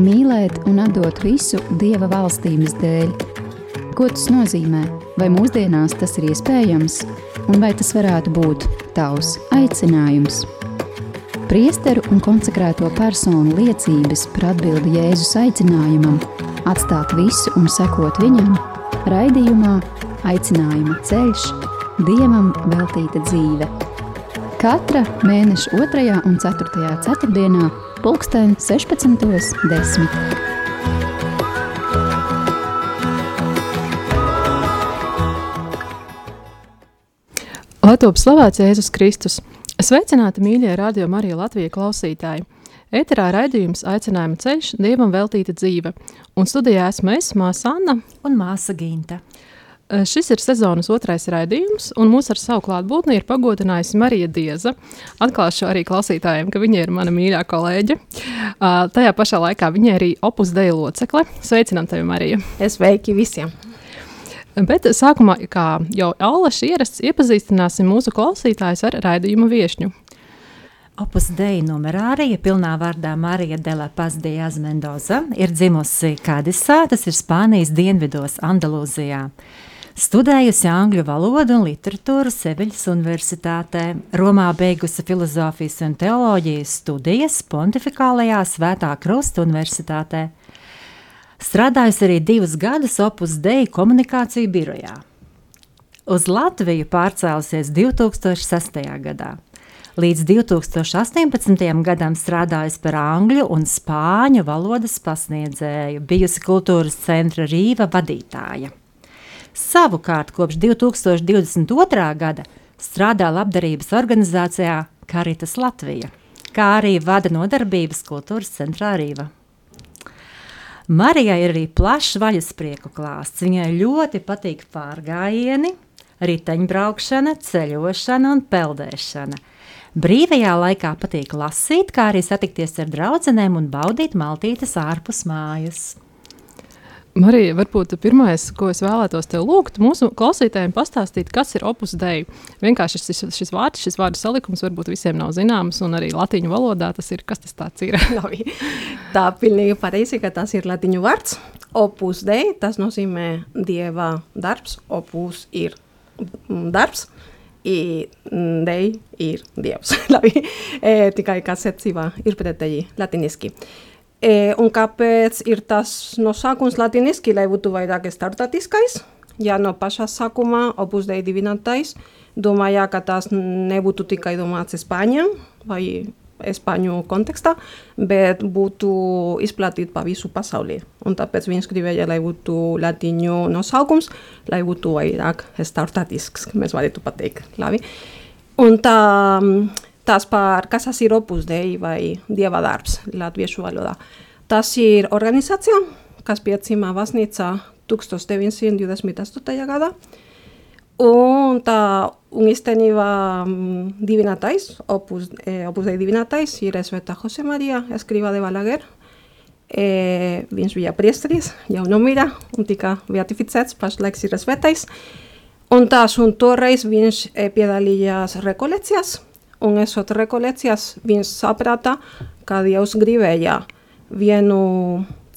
mīlēt un atdot visu Dieva valstības dēļ. Ko tas nozīmē? Vai mūsdienās tas ir iespējams, un vai tas varētu būt tavs aicinājums? Priesteru un konsekrēto personu liecības par atbildi Jēzus aicinājumam, atstāt visu un sekot viņam, raidījumā Aicinājuma ceļš, Dievam veltīta dzīve. Katra mēneša 2. un 4. ceturtdienā, pulksten 16.10. Lai top slavēts Jēzus Kristus! Sveicināti mīļie radio Marija Latvija klausītāji! Ēterā raidījums aicinājuma ceļš Dievam veltīta dzīve, un studijā esmu es, māsa Anna un māsa Ginta. Eh, šis ir sezonas otrais raidījums, un mūs ar savu klātbūtni ir pagodinājusi Marija Dieza. Atklāšu arī klausītājiem, ka viņa ir mana mīļā kolēģe. Uh, tajā pašā laikā viņa ir arī opus deja locekle. Sveicinām tevi, Marija! Es sveiki visiem! Bet sākumā, kā jau Allaša ierasts, iepazīstināsim mūsu klausītājus ar raidījuma viešņu. Opus Dei numerārija, pilnā vārdā Marija Dela Paz Diaz Mendoza, ir dzimusi Kadisā, tas ir Spānijas dienvidos, Andalūzijā. Studējusi angļu valodu un literatūru Seviļas Universitātē, Romā beigusi filozofijas un teoloģijas studijas Pontificālajā Svētā Krusta Universitātē. Strādājusi arī divus gadus Opus Dei komunikāciju birojā. Uz Latviju pārcēlusies 2006. gadā. Līdz 2018. gadam strādājusi par angļu un spāņu valodas pasniedzēju, bijusi kultūras centra Rīva vadītāja. Savukārt kopš 2022. gada strādā labdarības organizācijā Karitas Latvija, kā arī vada nodarbības kultūras centrā Rīva. Marijai ir arī plašs vaļasprieku klāsts. Viņai ļoti patīk pārgājieni, riteņbraukšana, ceļošana un peldēšana. Brīvajā laikā patīk lasīt, kā arī satikties ar draugiem un baudīt maltītes ārpus mājas. Marija, varbūt pirmais, ko es vēlētos te lūgt, mūsu klausītājiem pastāstīt, kas ir opus dei. Vienkārši šis, šis vārds, šis vārdu salikums varbūt visiem nav zināms, un arī latīņu valodā tas ir, kas tas ir. Tā pilnīgi pareizi, ka tas ir latīņu vārds. Opus dei, tas nozīmē dieva darbs, opus ir darbs. Dei ir dievs. Labi, e, tikai kā secībā ir pretēji latiniski. E, un kāpēc ir tas nosākums latiniski, lai būtu vairāk startatiskais? Ja no pašā sākumā opus dei divinātais domāja, ka tas nebūtu tikai domāts Spāņā vai Spāņu kontekstā, bet būtu izplatīts pa visu pasauli. Un tāpēc viņš gribēja, lai būtu latīņu nosaukums, lai būtu vairāk startatisks, mēs varētu pateikt. Labi. Un tā tas par kas tas ir opus dei vai dieva darbs latviešu valodā. Tas ir organizācija, kas piedzima Vasnīcā 1928. gadā. Un tā un īstenībā mm, divinātais, opus, eh, opus dei divinātais ir Sveta Jose María Escriba de Balaguer. Eh, viņš bija priesteris, jau nomira un tika beatificēts, pašlaik ir svētais. Un tās un toreiz viņš eh, piedalījās rekolekcijās, un esot rekolekcijas viņš saprata, ka Dievs gribēja vienu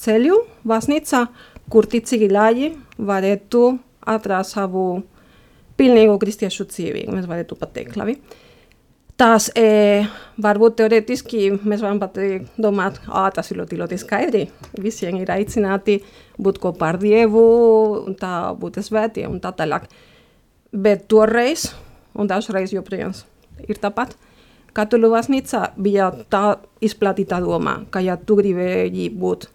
ceļu baznīcā, kur ticīgi ļaļi varētu atrast savu pilnīgu kristiešu dzīvi, mēs varētu pateikt, labi. Tas e, varbūt teoretiski mēs varam pat domāt, ah, tas ir ļoti, ļoti skaidri. Visiem ir aicināti būt kopā ar Dievu, un tā būt svētiem un tā tālāk. Bet toreiz, un dažreiz joprojām ir tāpat. Katoļu baznīca bija tā izplatīta doma, ka ja tu gribēji būt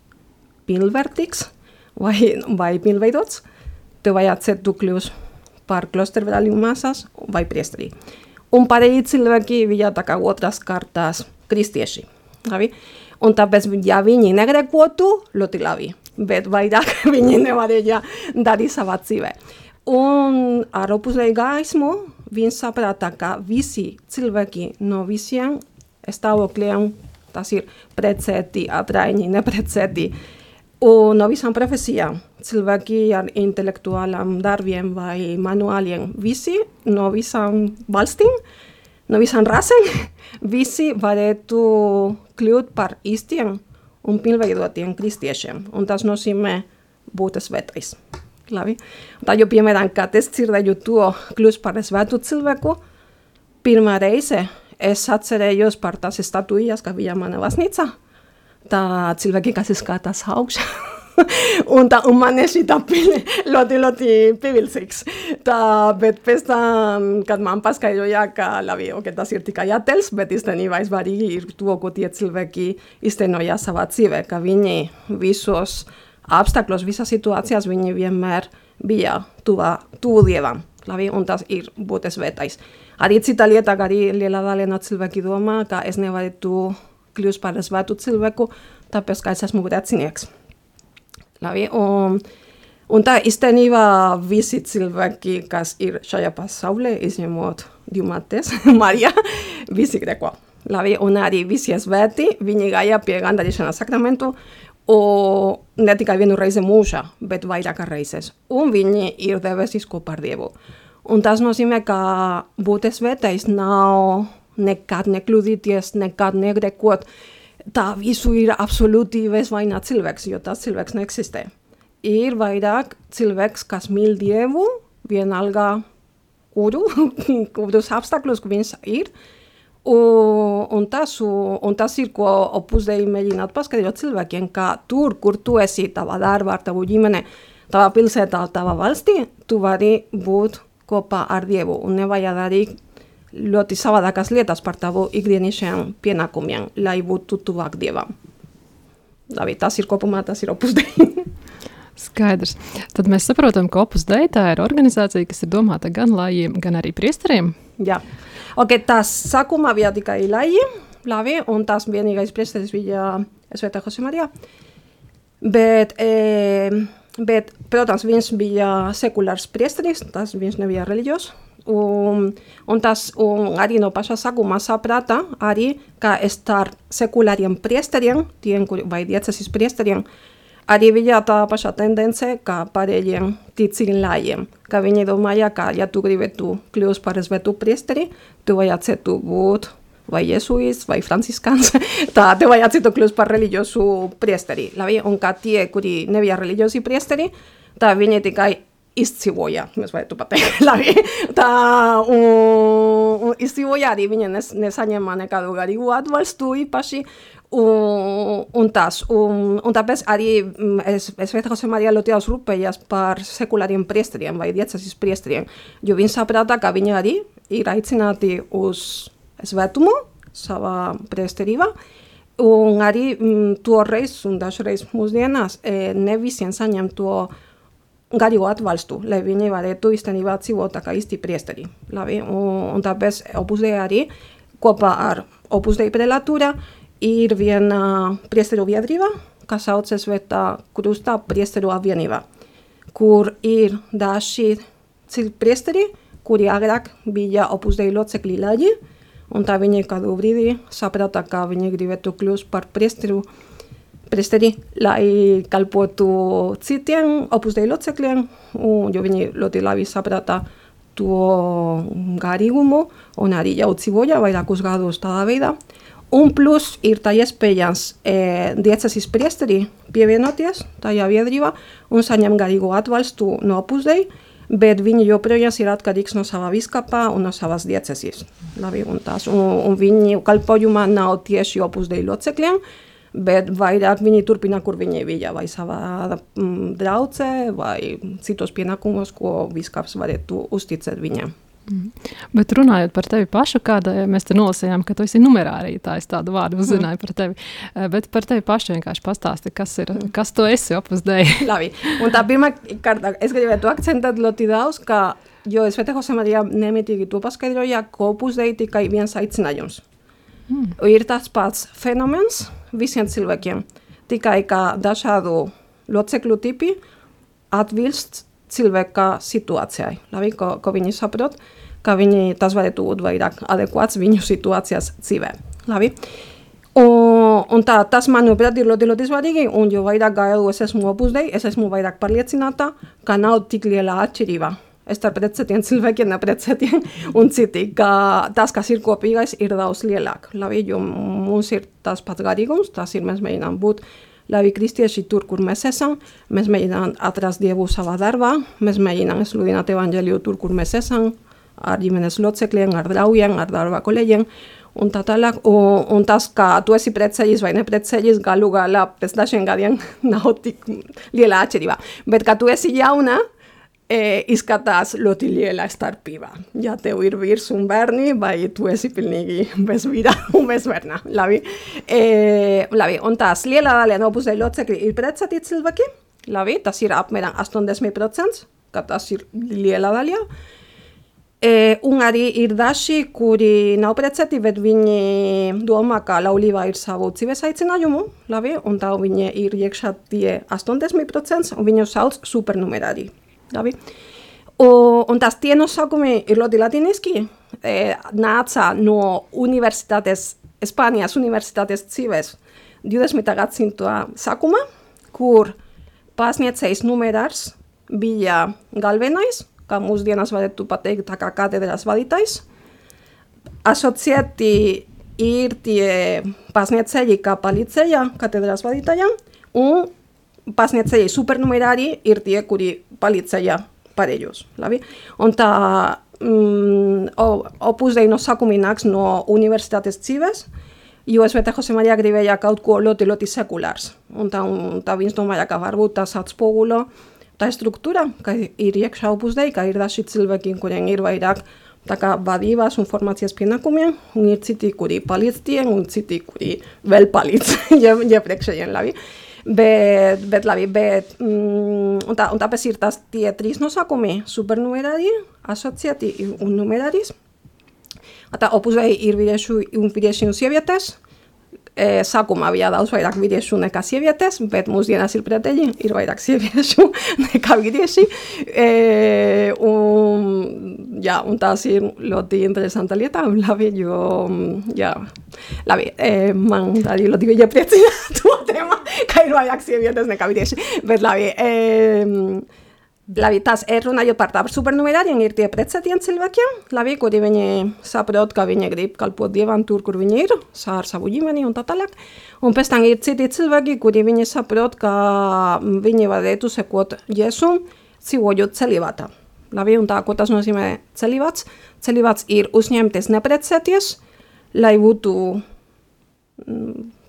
pilnvērtīgs vai, vai pilnveidots, tev vajadzētu tu kļūst par klosteru brāļu māsas vai priesterī. Un pārējie cilvēki bija tā kā otras kārtas kristieši. Labi? Un tāpēc, ja viņi negrekotu, ļoti labi, bet vairāk viņi nevarēja darīt savā dzīvē. Un ar opusēju gaismu viņš saprata, ka visi cilvēki no visiem stāvokļiem, tas ir precēti, atraini, neprecēti, un no visām profesijām, cilvēki ar intelektuālām darbiem vai manuāliem, visi no visām valstīm, no visām rasēm, visi varētu kļūt par īstiem un pilnveidotiem kristiešiem, un tas nozīmē būt svētais. Labi. Tā jau, piemēram, kad es dzirdēju to kļūst par svētu cilvēku, pirmā reize es atcerējos par tās statujas, ka bija mana vasnīca, tā cilvēki, kas skatās augšā. un, tā, un man šī tā ļoti, ļoti pievilcīgs. Tā, bet pēc tam, kad man paskaidroja, ka labi, okay, tas ir tikai attēls, bet īstenībā svarīgi ir to, ko tie cilvēki īstenoja savā dzīvē, ka viņi visos apstākļos, visās situācijās viņi vienmēr bija tuvā, tuvu Dievam. Labi, un tas ir būt svētais. Arī cita lieta, ka arī liela daļa no cilvēki domā, ka es nevarētu kļūt par svētu cilvēku, tāpēc, ka es esmu grēcinieks. Labi, un, un tā īstenībā visi cilvēki, kas ir šajā pasaulē, izņemot Dievmates, Marija, visi greko. Labi, un arī visi svēti, viņi gāja pie gandarīšanas sakramentu, un ne tikai vienu reizi mūžā, bet vairāk reizes. Un viņi ir debesis kopā ar Dievu. Un tas nozīmē, ka būt svētais nav nekad nekļūdīties, nekad negrekot, tā visu ir absolūti bezvainā cilvēks, jo tas cilvēks neeksistē. Ir vairāk cilvēks, kas mīl Dievu, vienalga kuru, kurus apstākļus viņš ir, un, un, tas, un tas ir, ko opus dei mēģināt paskaidrot cilvēkiem, ka tur, kur tu esi, tava darba, ar tavu ģimene, tava pilsētā, tava valstī, tu vari būt kopā ar Dievu un nevajag darīt ļoti savādākas lietas par tavu ikdienišķiem pienākumiem, lai būtu tuvāk Dievam. Labi, tas ir kopumā, tas ir opus dei. Skaidrs. Tad mēs saprotam, ka opus dei tā ir organizācija, kas ir domāta gan lajiem, gan arī priesteriem. Jā, okay, tas sākumā bija tikai lajiem, labi, un tas vienīgais priesteris bija Svētā Jose Marija. Bet, e, bet, protams, viņš bija sekulārs priesteris, tas viņš nebija reliģios, un, un tas un arī no paša sākuma saprata arī, ka starp sekulāriem priesteriem, tiem, vai diecesis priesteriem, arī bija tā paša tendence, kā pārējiem ticīgajiem, ka viņi domāja, ka ja tu gribētu kļūt par svētu priesteri, tu vajadzētu būt vai jesuits, vai franciskans, tā te vajadzētu kļūt par reliģiosu priesteri. Labi? Un kā tie, kuri nebija reliģiosi priesteri, tā viņi tikai izdzīvoja, mēs varētu pateikt, labi. Tā, un, un izdzīvoja arī viņa nes, nesaņēma nekādu garīgu atbalstu īpaši, un, un tas, un, un tāpēc arī es, es Svētā Jose Marija Lotiaus rūpējas par sekulāriem priesteriem vai diecesis priesteriem, jo viņi saprata, ka viņi arī ir aicināti uz svētumu savā priesterībā, un arī m, toreiz un dažreiz mūsdienās e, ne visiem saņem to garīgo atbalstu, lai viņi varētu īstenībā dzīvot tā kā īsti priesteri. Labi? Un, un tāpēc Opus Dei arī kopā ar Opus Dei prelatūra ir viena priesteru biedrība, kas saucas Svētā Krusta priesteru apvienība, kur ir daži priesteri, kuri agrāk bija Opus Dei locekļi laģi, un tā viņi kādu brīdi saprata, ka viņi gribētu kļūt par priesteru presteri, lai kalpotu citiem opus dei locekļiem, un jo viņi ļoti labi saprata to garīgumu, un arī jau dzīvoja vairākus gadus tādā veidā. Un plus ir tā iespējams e, diecesis priesteri pievienoties tajā biedrībā un saņem garīgu atbalstu no opus dei, bet viņi joprojām ir atkarīgs no sava viskapā un no savas diecesis. Labi, un, tās, un, un viņu kalpojumā nav tieši opus dei locekļiem, bet vairāk viņi turpina, kur viņi bija, vai savā mm, draudzē, vai citos pienākumos, ko viskaps varētu uzticēt viņiem. Mm. Bet runājot par tevi pašu, kāda mēs te nolasījām, ka tu esi numerārītājs, tādu vārdu uzzināju par tevi. Eh, bet par tevi pašu vienkārši pastāsti, kas ir, kas tu esi opus dei. Labi, un tā pirmā kārta, es gribētu akcentēt ļoti daudz, ka, jo es Vete Jose Maria nemitīgi to paskaidroja, ka opus dei tikai viens aicinājums. Mm. Ir tas pats fenomens visiem cilvēkiem, tikai kā dažādu locekļu tipi atbilst cilvēka situācijai. Labi, ko, ko viņi saprot, ka viņi, tas varētu būt vairāk adekvāts viņu situācijas dzīvē. Labi. Un, un tā, tas, manuprāt, ir ļoti, ļoti svarīgi, un jo vairāk es esmu opus dei, es esmu vairāk pārliecināta, ka nav tik liela atšķirība starp precētiem cilvēkiem, neprecētiem un citi, ka tas, kas ir kopīgais, ir daudz lielāk. Labi, jo mums ir tas pats garīgums, tas ir, mēs mēģinām būt labi kristieši tur, kur mēs esam, mēs mēģinām atrast Dievu savā darbā, mēs mēģinām sludināt evaņģēliju tur, kur mēs esam, ar ģimenes locekļiem, ar draugiem, ar darba kolēģiem, un tā tālāk. Un, un tas, ka tu esi precējies vai neprecējies, galu galā pēc dažiem gadiem nav tik liela atšķirība. Bet, ka tu esi jauna, e, izskatās ļoti liela starpība. Ja tev ir vīrs un bērni, vai tu esi pilnīgi bez vīra un bez bērna. Labi. E, labi. Un tās liela daļa no pusē locekļi ir precēti cilvēki. Labi, tas ir apmēram 80%, ka tas ir liela daļa. E, un arī ir daži, kuri nav precēti, bet viņi domā, ka laulība ir savu dzīves aicinājumu, labi, un tā viņi ir iekšā tie 80%, un viņu sauc supernumerāri. Labi. O, un tas tie nosaukumi ir ļoti latiniski, e, nāca no universitātes, Spānijas universitātes dzīves 20. gadsimta sākuma, kur pasniedzējs numerārs bija galvenais, kā mūsdienās varētu pateikt, tā kā katedras vadītājs. Asociēti ir tie pasniedzēji, kā palīdzēja katedras vadītājam, un pasniedzēji supernumerāri ir tie, kuri palīdzēja pārējos. Labi? Un tā mm, opus dei no sākumi nāks no universitātes dzīves, jo Svētā Jose Maria gribēja kaut ko ļoti, ļoti sekulārs. Un tā, un tā viņš domāja, ka varbūt tas atspogulo tā struktūra, ka ir iekšā opus dei, ka ir daži cilvēki, kuriem ir vairāk tā kā vadības un formācijas pienākumiem, un ir citi, kuri palīdz tiem, un citi, kuri vēl palīdz iepriekšējiem labi. Bet, bet labi, bet, mm, un, tā, un tāpēc ir tas tie trīs nosākumi, supernumerāri, asociēti un numerāris. Tā opus dei ir vīriešu un vīrieši un sievietes, sākumā bija daudz vairāk vīriešu nekā sievietes, bet mūsdienās ir pretēji, ir vairāk sieviešu nekā vīrieši. Eh, un, jā, un tas ir ļoti interesanta lieta, labi, jo, jā, labi, eh, man arī ļoti bija priecina to tēma, ka ir vairāk sievietes nekā vīrieši, bet labi, eh, Labi, tas ir runājot par tādiem supernumerāriem, ir tie precētiem cilvēkiem, labi, kuri viņi saprot, ka viņi grib kalpot Dievam tur, kur viņi ir, ar savu ģimeni un tā tālāk. Un pēc tam ir citi cilvēki, kuri viņi saprot, ka viņi varētu sekot Jēzum, dzīvojot celibātā. Labi, un tā, ko tas nozīmē celibāts? Celibāts ir uzņemties neprecēties, lai būtu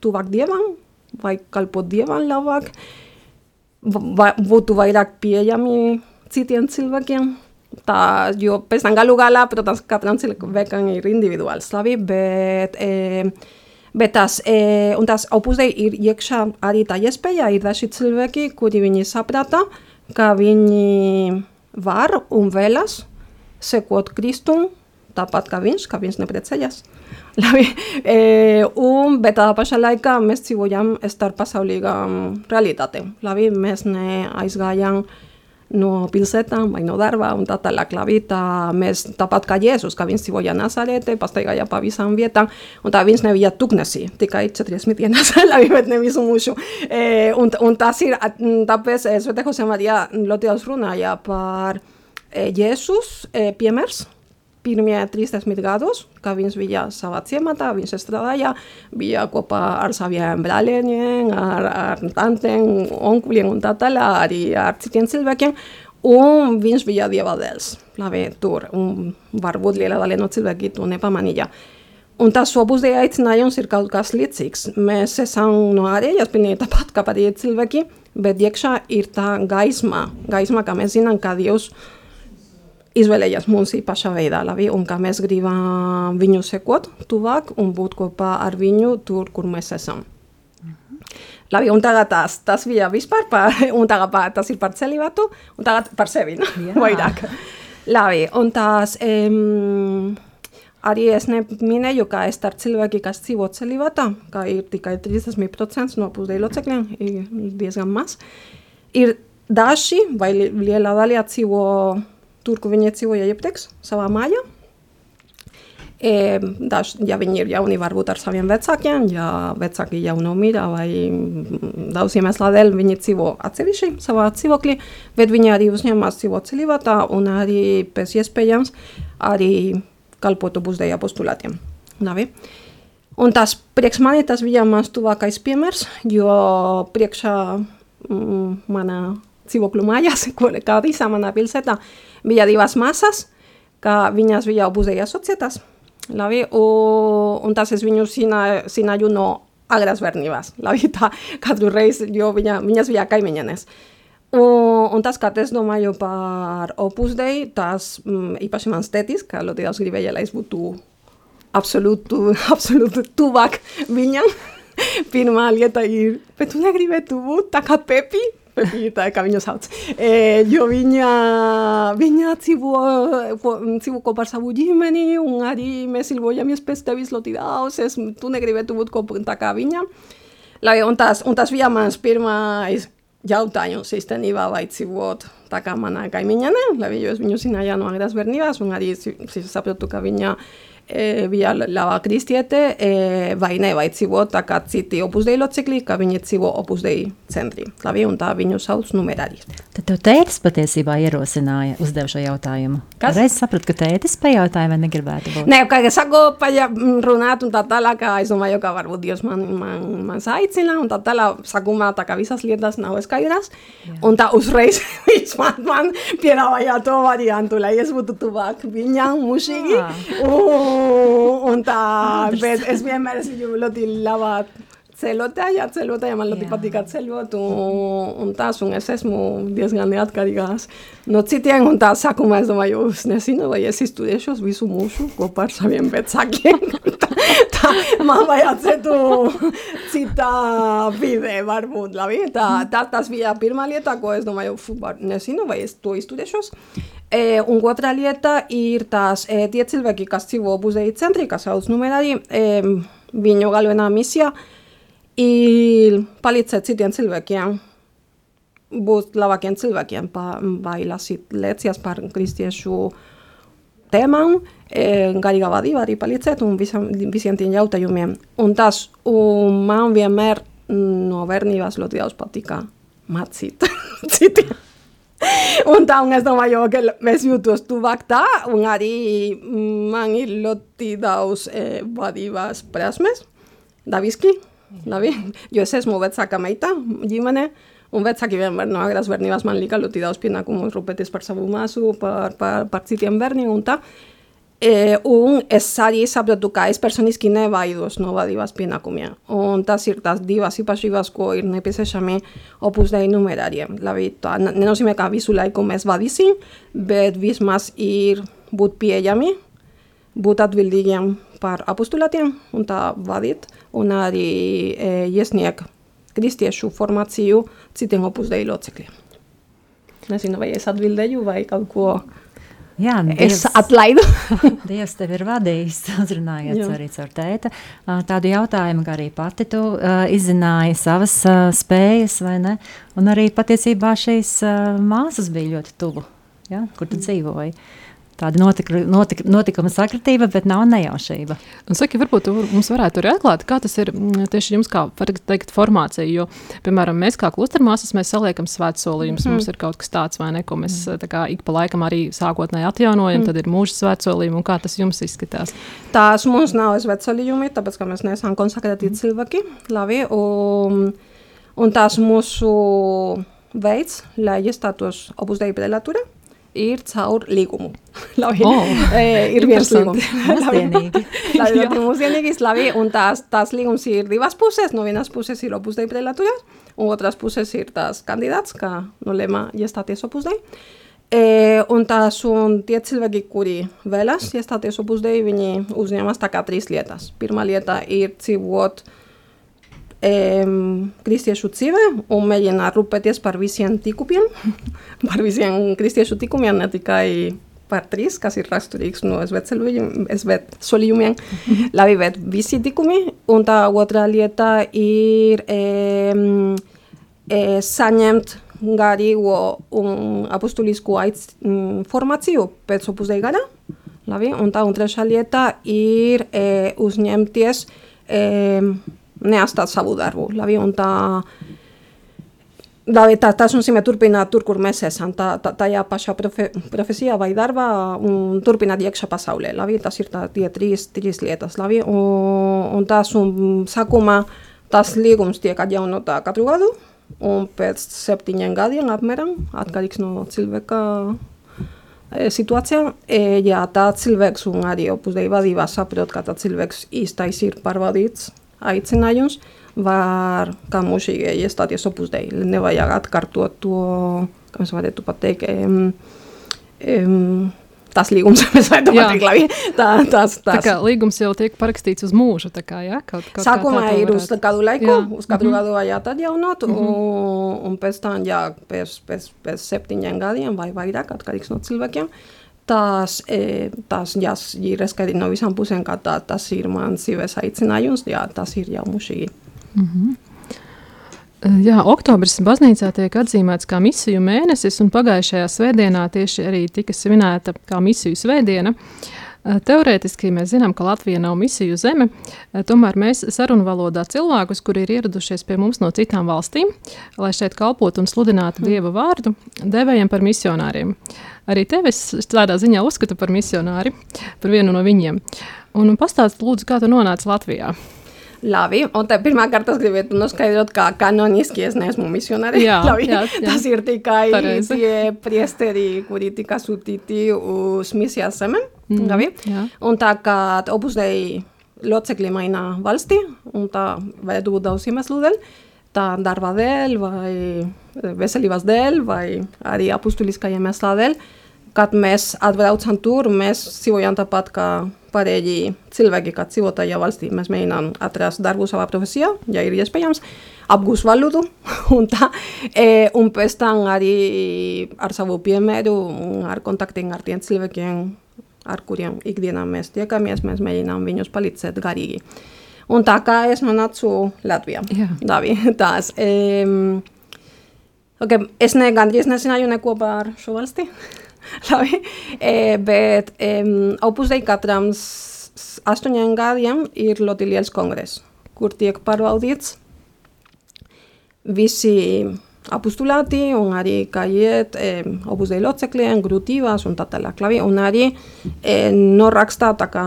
tuvāk Dievam, vai kalpot Dievam labāk va, būtu vairāk pieejami citiem cilvēkiem. Tā, jo pēc tam galu galā, protams, katram cilvēkam ir individuāls, labi, bet, e, bet tas, e, un tas opus dei ir iekšā arī tā iespēja, ir daži cilvēki, kuri viņi saprata, ka viņi var un vēlas sekot Kristum, tāpat kā viņš, ka viņš neprecējas. Labi, e, un, bet tādā pašā laikā mēs dzīvojam starp pasaulīgām realitātēm. Labi, mēs neaizgājām no pilsētām vai no darba un tā tālāk. Labi, tā mēs tāpat kā Jēzus, ka viņš dzīvoja Nazarete, pastaigāja pa visām vietām, un tā viņš nebija tuknesī, tikai 40 dienas, labi, bet ne visu mūžu. E, un, un tas ir, tāpēc Svētā Jose Maria ļoti daudz runāja par e, Jēzus e, piemērs, pirmie 30 gados, kad viņš bija savā ciematā, viņš strādāja, bija kopā ar saviem brāļiem, ar, ar tantiem, onkuļiem un tā tālāk, arī ar citiem cilvēkiem. Un viņš bija dieva dēls, labi, tur, un varbūt liela daļa no cilvēki to nepamanīja. Un tas obusdēja aicinājums ir kaut kas līdzīgs. Mēs esam no ārējas pilnīgi tāpat kā pārējie cilvēki, bet iekšā ir tā gaisma, gaisma, kā mēs zinām, ka Dievs ir izvēlējās mums īpašā veidā, labi, un kā mēs gribam viņu sekot tuvāk un būt kopā ar viņu tur, kur mēs esam. Labi, un tagad tas, tas bija vispār par, un tagad par, tas ir par celibatu, un tagad par sevi, no? vairāk. Labi, un tās, um, arī es neminēju, ka es ar cilvēki, kas dzīvo celibatā, ka ir tikai 30% no pusdēļ locekļiem, ir diezgan maz, ir daži vai liela daļa dzīvo tur, kur viņi dzīvoja iepriekš, savā mājā. E, daž, ja viņi ir jauni, varbūt ar saviem vecākiem, ja vecāki jau nomira vai daudz iemeslu dēļ viņi dzīvo atsevišķi savā dzīvoklī, bet viņi arī uzņemas dzīvot celibātā un arī pēc iespējams arī kalpotu pusdēļ apostulātiem. Labi. Un tas priekš mani tas bija mans tuvākais piemērs, jo priekšā mm, mana dzīvokļu mājās, kā visā manā pilsētā, bija divas masas, kā viņas bija pusdēļ asociētas. Labi, un, un tas es viņu zināju no agras bērnības. Labi, tā katru reizi, jo viņa, viņas bija kaimiņenes. Un, un tas, kā es domāju par Opus Dei, tas mm, īpaši mans tētis, ļoti daudz gribēja, lai es būtu absolūti, absolūti tuvāk viņam. Pirmā lieta ir, bet tu negribētu būt tā kā Pepi? Pepita, kā viņu sauc. E, jo viņa, viņa dzīvo, dzīvo kopā ar savu ģimeni, un arī mēs ilgojamies pēc tevis ļoti daudz. Es, tu negribētu būt kopā tā kā viņa. Lai, un, tas, un tas bija mans pirmais jautājums īstenībā, vai dzīvot tā kā manā kaimiņane, lai jo es viņu zināju no agras bērnības, un arī saprotu, ka viņa e, bija laba kristiete, e, dzīvo tā kā citi opus dei locekļi, ka dzīvo opus dei centrī. Labi, un tā viņu sauc numerāri. Tad tev tētis patiesībā ierosināja uzdev šo jautājumu. Kas? Reiz sapratu, ka tētis pajautāja, vai negribētu būt. Nē, kā es saku, paja runāt un tā tālāk, kā es domāju, ka varbūt Dievs man, man, man aicina, un tā tālāk, sākumā tā kā visas lietas nav skaidras, un tā uzreiz viņš man, man piedāvāja to variantu, lai es būtu tuvāk viņam mūžīgi. Ah. un tā, bet es vienmēr esmu ļoti laba ceļotāja, ceļotāja man ļoti patīk ceļot, un, un tās, un es esmu diezgan neatkarīgās no citiem, un tā sākumā es domāju, es nezinu, vai es izturēšos visu mūžu kopā ar saviem vecākiem. tā, tā man vajadzētu citā vidē, varbūt, labi, tā, tā tas bija pirmā lieta, ko es domāju, nezinu, vai es to izturēšos. E, un otra lieta ir tās e, tie cilvēki, kas dzīvo muzeja centrī, kas sauc numerāri, e, viņu galvenā misija ir palīdzēt citiem cilvēkiem būt labākiem cilvēkiem, pa, vai lasīt lekcijas par kristiešu tēmām, e, garīgā vadība arī palīdzēt un visam, visiem tiem jautājumiem. Un tas un man vienmēr no bērnības ļoti daudz patika mācīt citiem. un tā, un es domāju, ka es jūtos tuvāk tā, un arī man ir ļoti daudz e, vadības prasmes, dabiski, labi, jo es esmu vecāka meita ģimene, un vecāki vienmēr no agras bērnības man lika ļoti daudz pienākumus rūpēties par savu māsu, par, par, par citiem bērniem un tā, E, un es arī saprotu, ka es personiski nevaidos no vadības pienākumiem. Un tas ir tās divas īpašības, ko ir nepieciešami opus dei numerāriem. Labi, tā nenozīmē, ka visu laiku mēs vadīsim, bet vismaz ir būt pieejami, būt atbildīgiem par apostulātiem un tā vadīt, un arī e, iesniegt kristiešu formāciju citiem opus dei locekļiem. Nezinu, vai es atbildēju vai kaut ko Jā, Dievs, es atlaidu. Dievs tev ir vadījis, uzrunājot arī caur tēta. Tādu jautājumu, kā arī pati tu uh, izzināji savas uh, spējas, vai ne? Un arī patiesībā šīs uh, māsas bija ļoti tuvu, ja? kur tu mm. dzīvoji. Uh, tāda notika, notika, notikuma sakritība, bet nav nejaušība. Un saki, varbūt mums varētu arī atklāt, kā tas ir mm, tieši jums, kā teikt, formācija. Jo, piemēram, mēs kā klustermāsas, mēs saliekam svētsolījumus. Mm. Mums ir kaut kas tāds, vai ne, ko mēs mm. kā, ik pa laikam arī sākotnēji atjaunojam, mm. tad ir mūža svētsolījumi. Kā tas jums izskatās? Tās mums nav svētsolījumi, tāpēc, ka mēs neesam konsekrēti mm. cilvēki. Labi, un, un tās mūsu veids, lai iestātos opus dei prelatura ir caur līgumu. labi, oh, ir viens līgums. Mūsdienīgi. labi, ļoti mūsdienīgi, labi, un tās, tās līgums ir divas puses, no vienas puses ir opus dei prelaturas, un otras puses ir tās kandidāts, kā no lema iestāties opus dei. E, un tās un tie cilvēki, kuri vēlas iestāties opus dei, viņi uzņemas tā kā trīs lietas. Pirmā lieta ir dzīvot uh, kristiešu dzīve un mēģina rūpēties par visiem tikumiem, par visiem kristiešu tikumiem, ne tikai par trīs, kas ir raksturīgs no svētsolījumiem, labi, bet visi tikumi. Un tā otrā lieta ir um, e, saņemt garīgo un apustulisku formāciju pēc opus dei gada, Labi? Un tā un trešā lieta ir e, uzņemties, e, neatstāt savu darbu. Labi? Un tā, labi, tā, tas nozīmē turpināt tur, kur mēs esam, tā, tā, tajā pašā profe, profesijā vai darbā un turpināt iekšā pasaulē. Labi? Tas ir tā, tie trīs, trīs lietas. Labi? Un, un tas un sākumā tas līgums tiek atjaunotā katru gadu, un pēc septiņiem gadiem apmēram, atkarīgs no cilvēka e, situācijā, e, ja tā cilvēks un arī opusdeja vadībā saprot, ka tā cilvēks īstais ir pārvadīts aicinājums, var kā mūžīgi iestāties opusdeja. Nevajag atkārtot to, kā mēs varētu pateikt, um, um, tas līgums, varētu pateikt, labi. Tā, tas, tas. Tā kā līgums jau tiek parakstīts uz mūžu, kā, jā? Kaut, kaut Sākumā kā ir uz kādu laiku, jā. uz katru mm -hmm. gadu vajag atjaunot, mm -hmm. un, un pēc tam, jā, pēc, pēc, pēc septiņiem gadiem vai vairāk, atkarīgs no cilvēkiem, e, tās jā, ir skaidri no visām pusēm, ka tā, tas ir mans dzīves aicinājums, jā, tas ir jau mušīgi. Mm -hmm. Jā, oktobris baznīcā tiek atzīmēts kā misiju mēnesis, un pagājušajā svētdienā tieši arī tika svinēta kā misiju svētdiena. Teorētiski mēs zinām, ka Latvija nav misiju zeme, tomēr mēs sarunu valodā cilvēkus, kuri ir ieradušies pie mums no citām valstīm, lai šeit kalpotu un sludinātu mm. Dieva vārdu, devējam par misionāriem. Arī tevi es tādā ziņā uzskatu par misionāri, par vienu no viņiem. Un pastāst lūdzu, kā tu nonāci Latvijā? Labi, un te pirmā kārta es gribētu noskaidrot, kā kanoniski es neesmu misionāri. Jā, Labi, jā, jā. Tas ir tikai Pareizi. tie priesteri, kuri tika sūtīti uz misijas zemēm. Mhm, Labi. jā. Un tā kā opusdei locekļi maina valsti, un tā vajag būt daudz iemeslu dēļ, tā darba dēļ, vai veselības dēļ, vai arī apustuliskā iemesla dēļ, kad mēs atbraucam tur, mēs dzīvojam tāpat kā pārējie cilvēki, kā dzīvo tajā valstī. Mēs mēģinām atrast darbu savā profesijā, ja ir iespējams, apgūst valodu un tā. E, un pēc tam arī ar savu piemēru ar kontaktiem ar tiem cilvēkiem, ar kuriem ikdienā mēs tiekamies, mēs mēģinām viņus palīdzēt garīgi. Un tā kā es nonācu Latvijā. Jā. Labi, tās. E, okay, es ne gandrīz nezināju neko par šo valsti. Labi, e, bet e, Opus Dei katram astoņiem gadiem ir ļoti liels kongress, kur tiek pārbaudīts visi apustulati, onari kaiet, e, obuz dei lotzeklien, gruti ba, suntata la klavi, onari e, norrakzta ataka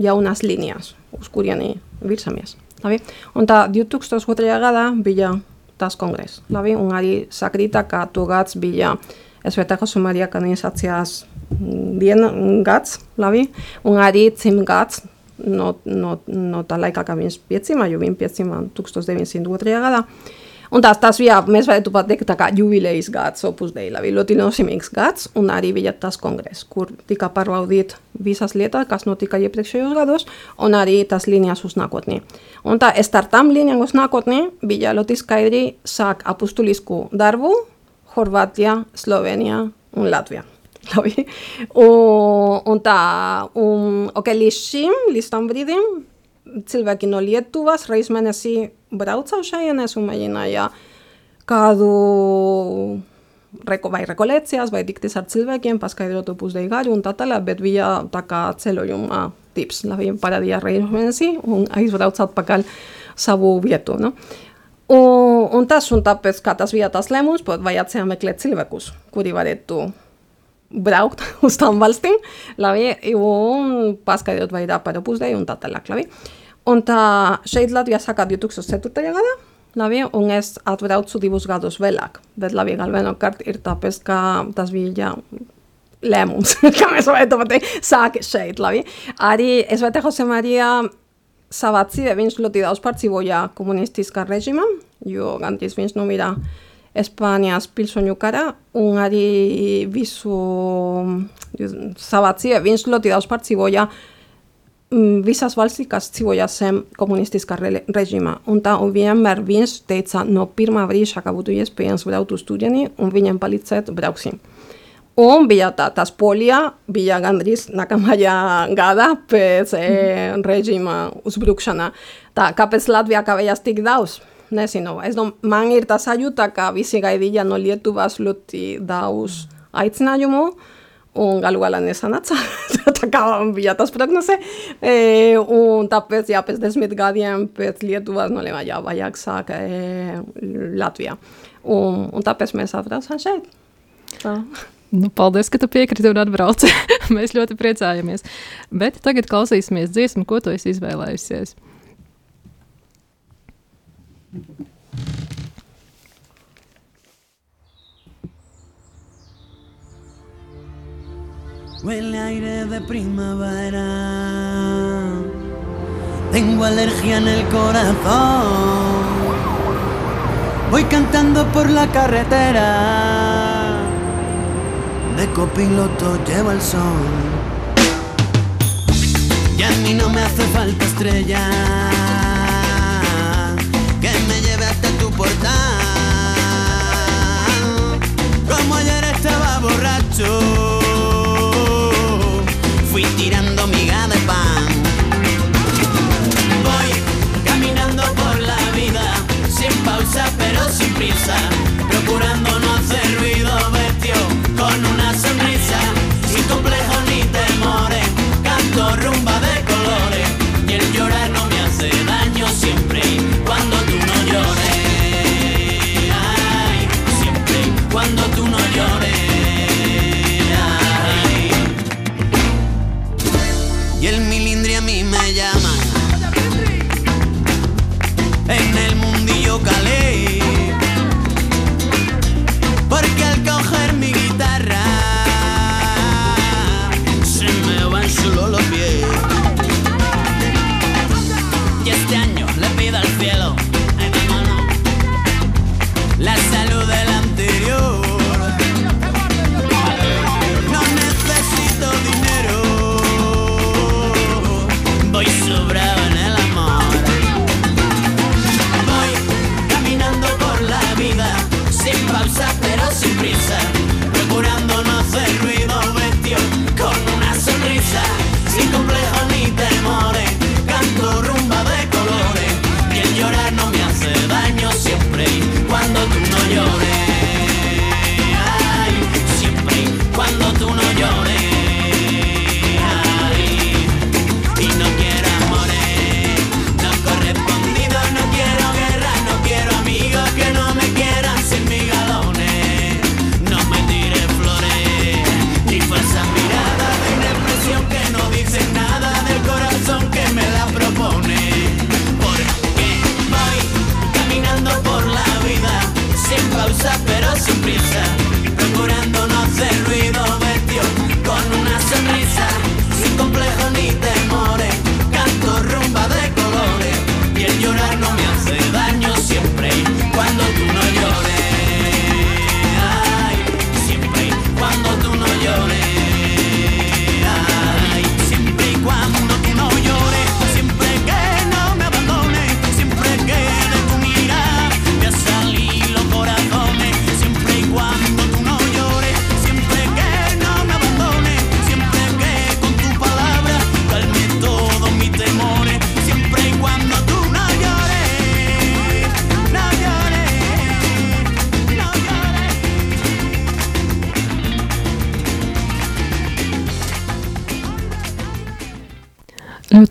jaunaz lineaz, uskuriani birsamiaz. Labi, onta diutuk stoz gutriagada bila tas kongrez. Labi, onari sakritaka tugatz bila ezbetako sumariak anizatziaz mm, dien gatz, labi, onari tzim gatz, not, not, not, not alaikak abintz pietzima, jubin pietzima tukstoz debin zindu gutriagada, labi, Un tas, tas bija, mēs varētu pateikt, tā kā jubilejas gads Opus Dei, labi, ļoti nozīmīgs gads, un arī bija tas kongress, kur tika pārbaudīt visas lietas, kas notika iepriekšējos gados, un arī tas līnijas uz nākotnē. Un tā, starp tām līnijām uz nākotnē bija ļoti skaidri sāk apustulisku darbu, Horvātija, Slovenija un Latvija. Labi. Un, un tā, un, ok, līdz šim, līdz tam brīdim, cilvēki no Lietuvas reiz mēnesī brauca uz šajienes un mēģināja kādu reko, vai rekolekcijas vai diktis ar cilvēkiem, paskaidrot opus dei garu un tā tālāk, bet bija tā kā ceļojuma tips. Labi, parādīja reiz mēnesī un aizbrauca atpakaļ savu vietu. No? Un, un tas, un tāpēc, kā tas bija tas lēmums, vajadzēja meklēt cilvēkus, kuri varētu braukt uz tām valstīm, un paskaidrot vairāk par opusdeju un tā tālāk, labi. Un tā šeit Latvijā sākā 2004. gadā, labi, un es atbraucu divus gadus vēlāk, bet labi, galvenokārt ir tāpēc, ka tas bija lēmums, kā mēs varētu pateikt, sāk šeit, labi. Arī es vai te Jose Maria savā dzīvē viņš ļoti daudz pārdzīvoja komunistiskā režīmā, jo gandrīz viņš nomira Spānijas pilsoņu karā, un arī visu dzīvē viņš ļoti daudz pārdzīvoja mm, visas valstis, kas dzīvoja zem komunistiskā re režīmā. Un tā un vienmēr viņš teica no pirmā brīža, ka būtu iespējams braukt uz turieni un viņiem palīdzēt brauksim. Un bija tā, tas polijā, bija gandrīz nākamajā gadā pēc e, režīma uzbrukšanā. Tā, kāpēc Latvijā kavējās tik daudz? Nezinu, es domāju, man ir tā sajūta, ka visi gaidīja no Lietuvas ļoti daudz aicinājumu, un galu galā nesanāca. tā kā bija tas prognoze. E, un tāpēc, jā, pēc desmit gadiem pēc Lietuvas nolēma, jā, vajag sāk e, Latvijā. Un, un tāpēc mēs atbraucām šeit. Tā. Nu, paldies, ka tu piekriti un atbrauci. Mēs ļoti priecājamies. Bet tagad klausīsimies dziesmu, ko tu esi izvēlējusies. Huele aire de primavera. Tengo alergia en el corazón. Voy cantando por la carretera. De copiloto lleva el sol. Y a mí no me hace falta estrella. Como ayer estaba borracho. Fui tirando miga de pan. Voy caminando por la vida, sin pausa pero sin prisa,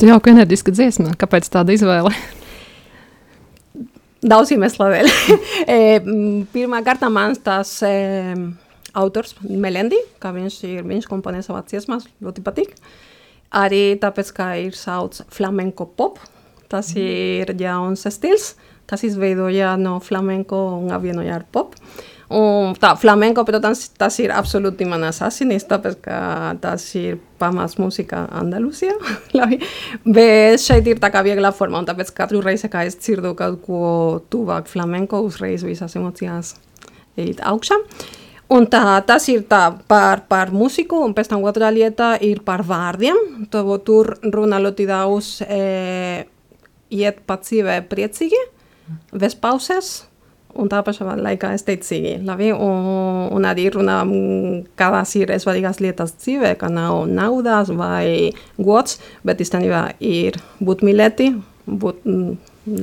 Ļoti jauka enerģiska dziesma. Kāpēc tāda izvēle? Daudz iemeslu dēļ. e, m, pirmā kārtā man tas e, autors Melendi, kā viņš ir, viņš komponē savā dziesmās, ļoti patīk. Arī tāpēc, ka ir sauc flamenco pop, tas ir jauns stils, kas izveidoja no flamenco un apvienoja ar pop. Un tā, flamenco, protams, tas ir absolūti manas asinis, tāpēc, ka tas ir pamats mūzika Andalūzijā. labi. Bet šeit ir tā kā viegla forma, un tāpēc katru reizi, kad es dzirdu kaut ko tuvāk flamenco, uzreiz visas emocijas iet augšā. Un tā, tas ir tā par, par mūziku, un pēc tam otrā lieta ir par vārdiem. To, tur runā ļoti daudz e, iet pa dzīvē priecīgi, bez pauzes, un tā pašā laikā steicīgi. Labi? Un, un arī runā, mm, kādas ir svarīgas lietas dzīvē, ka nav naudas vai gods, bet īstenībā ir būt mīlēti, būt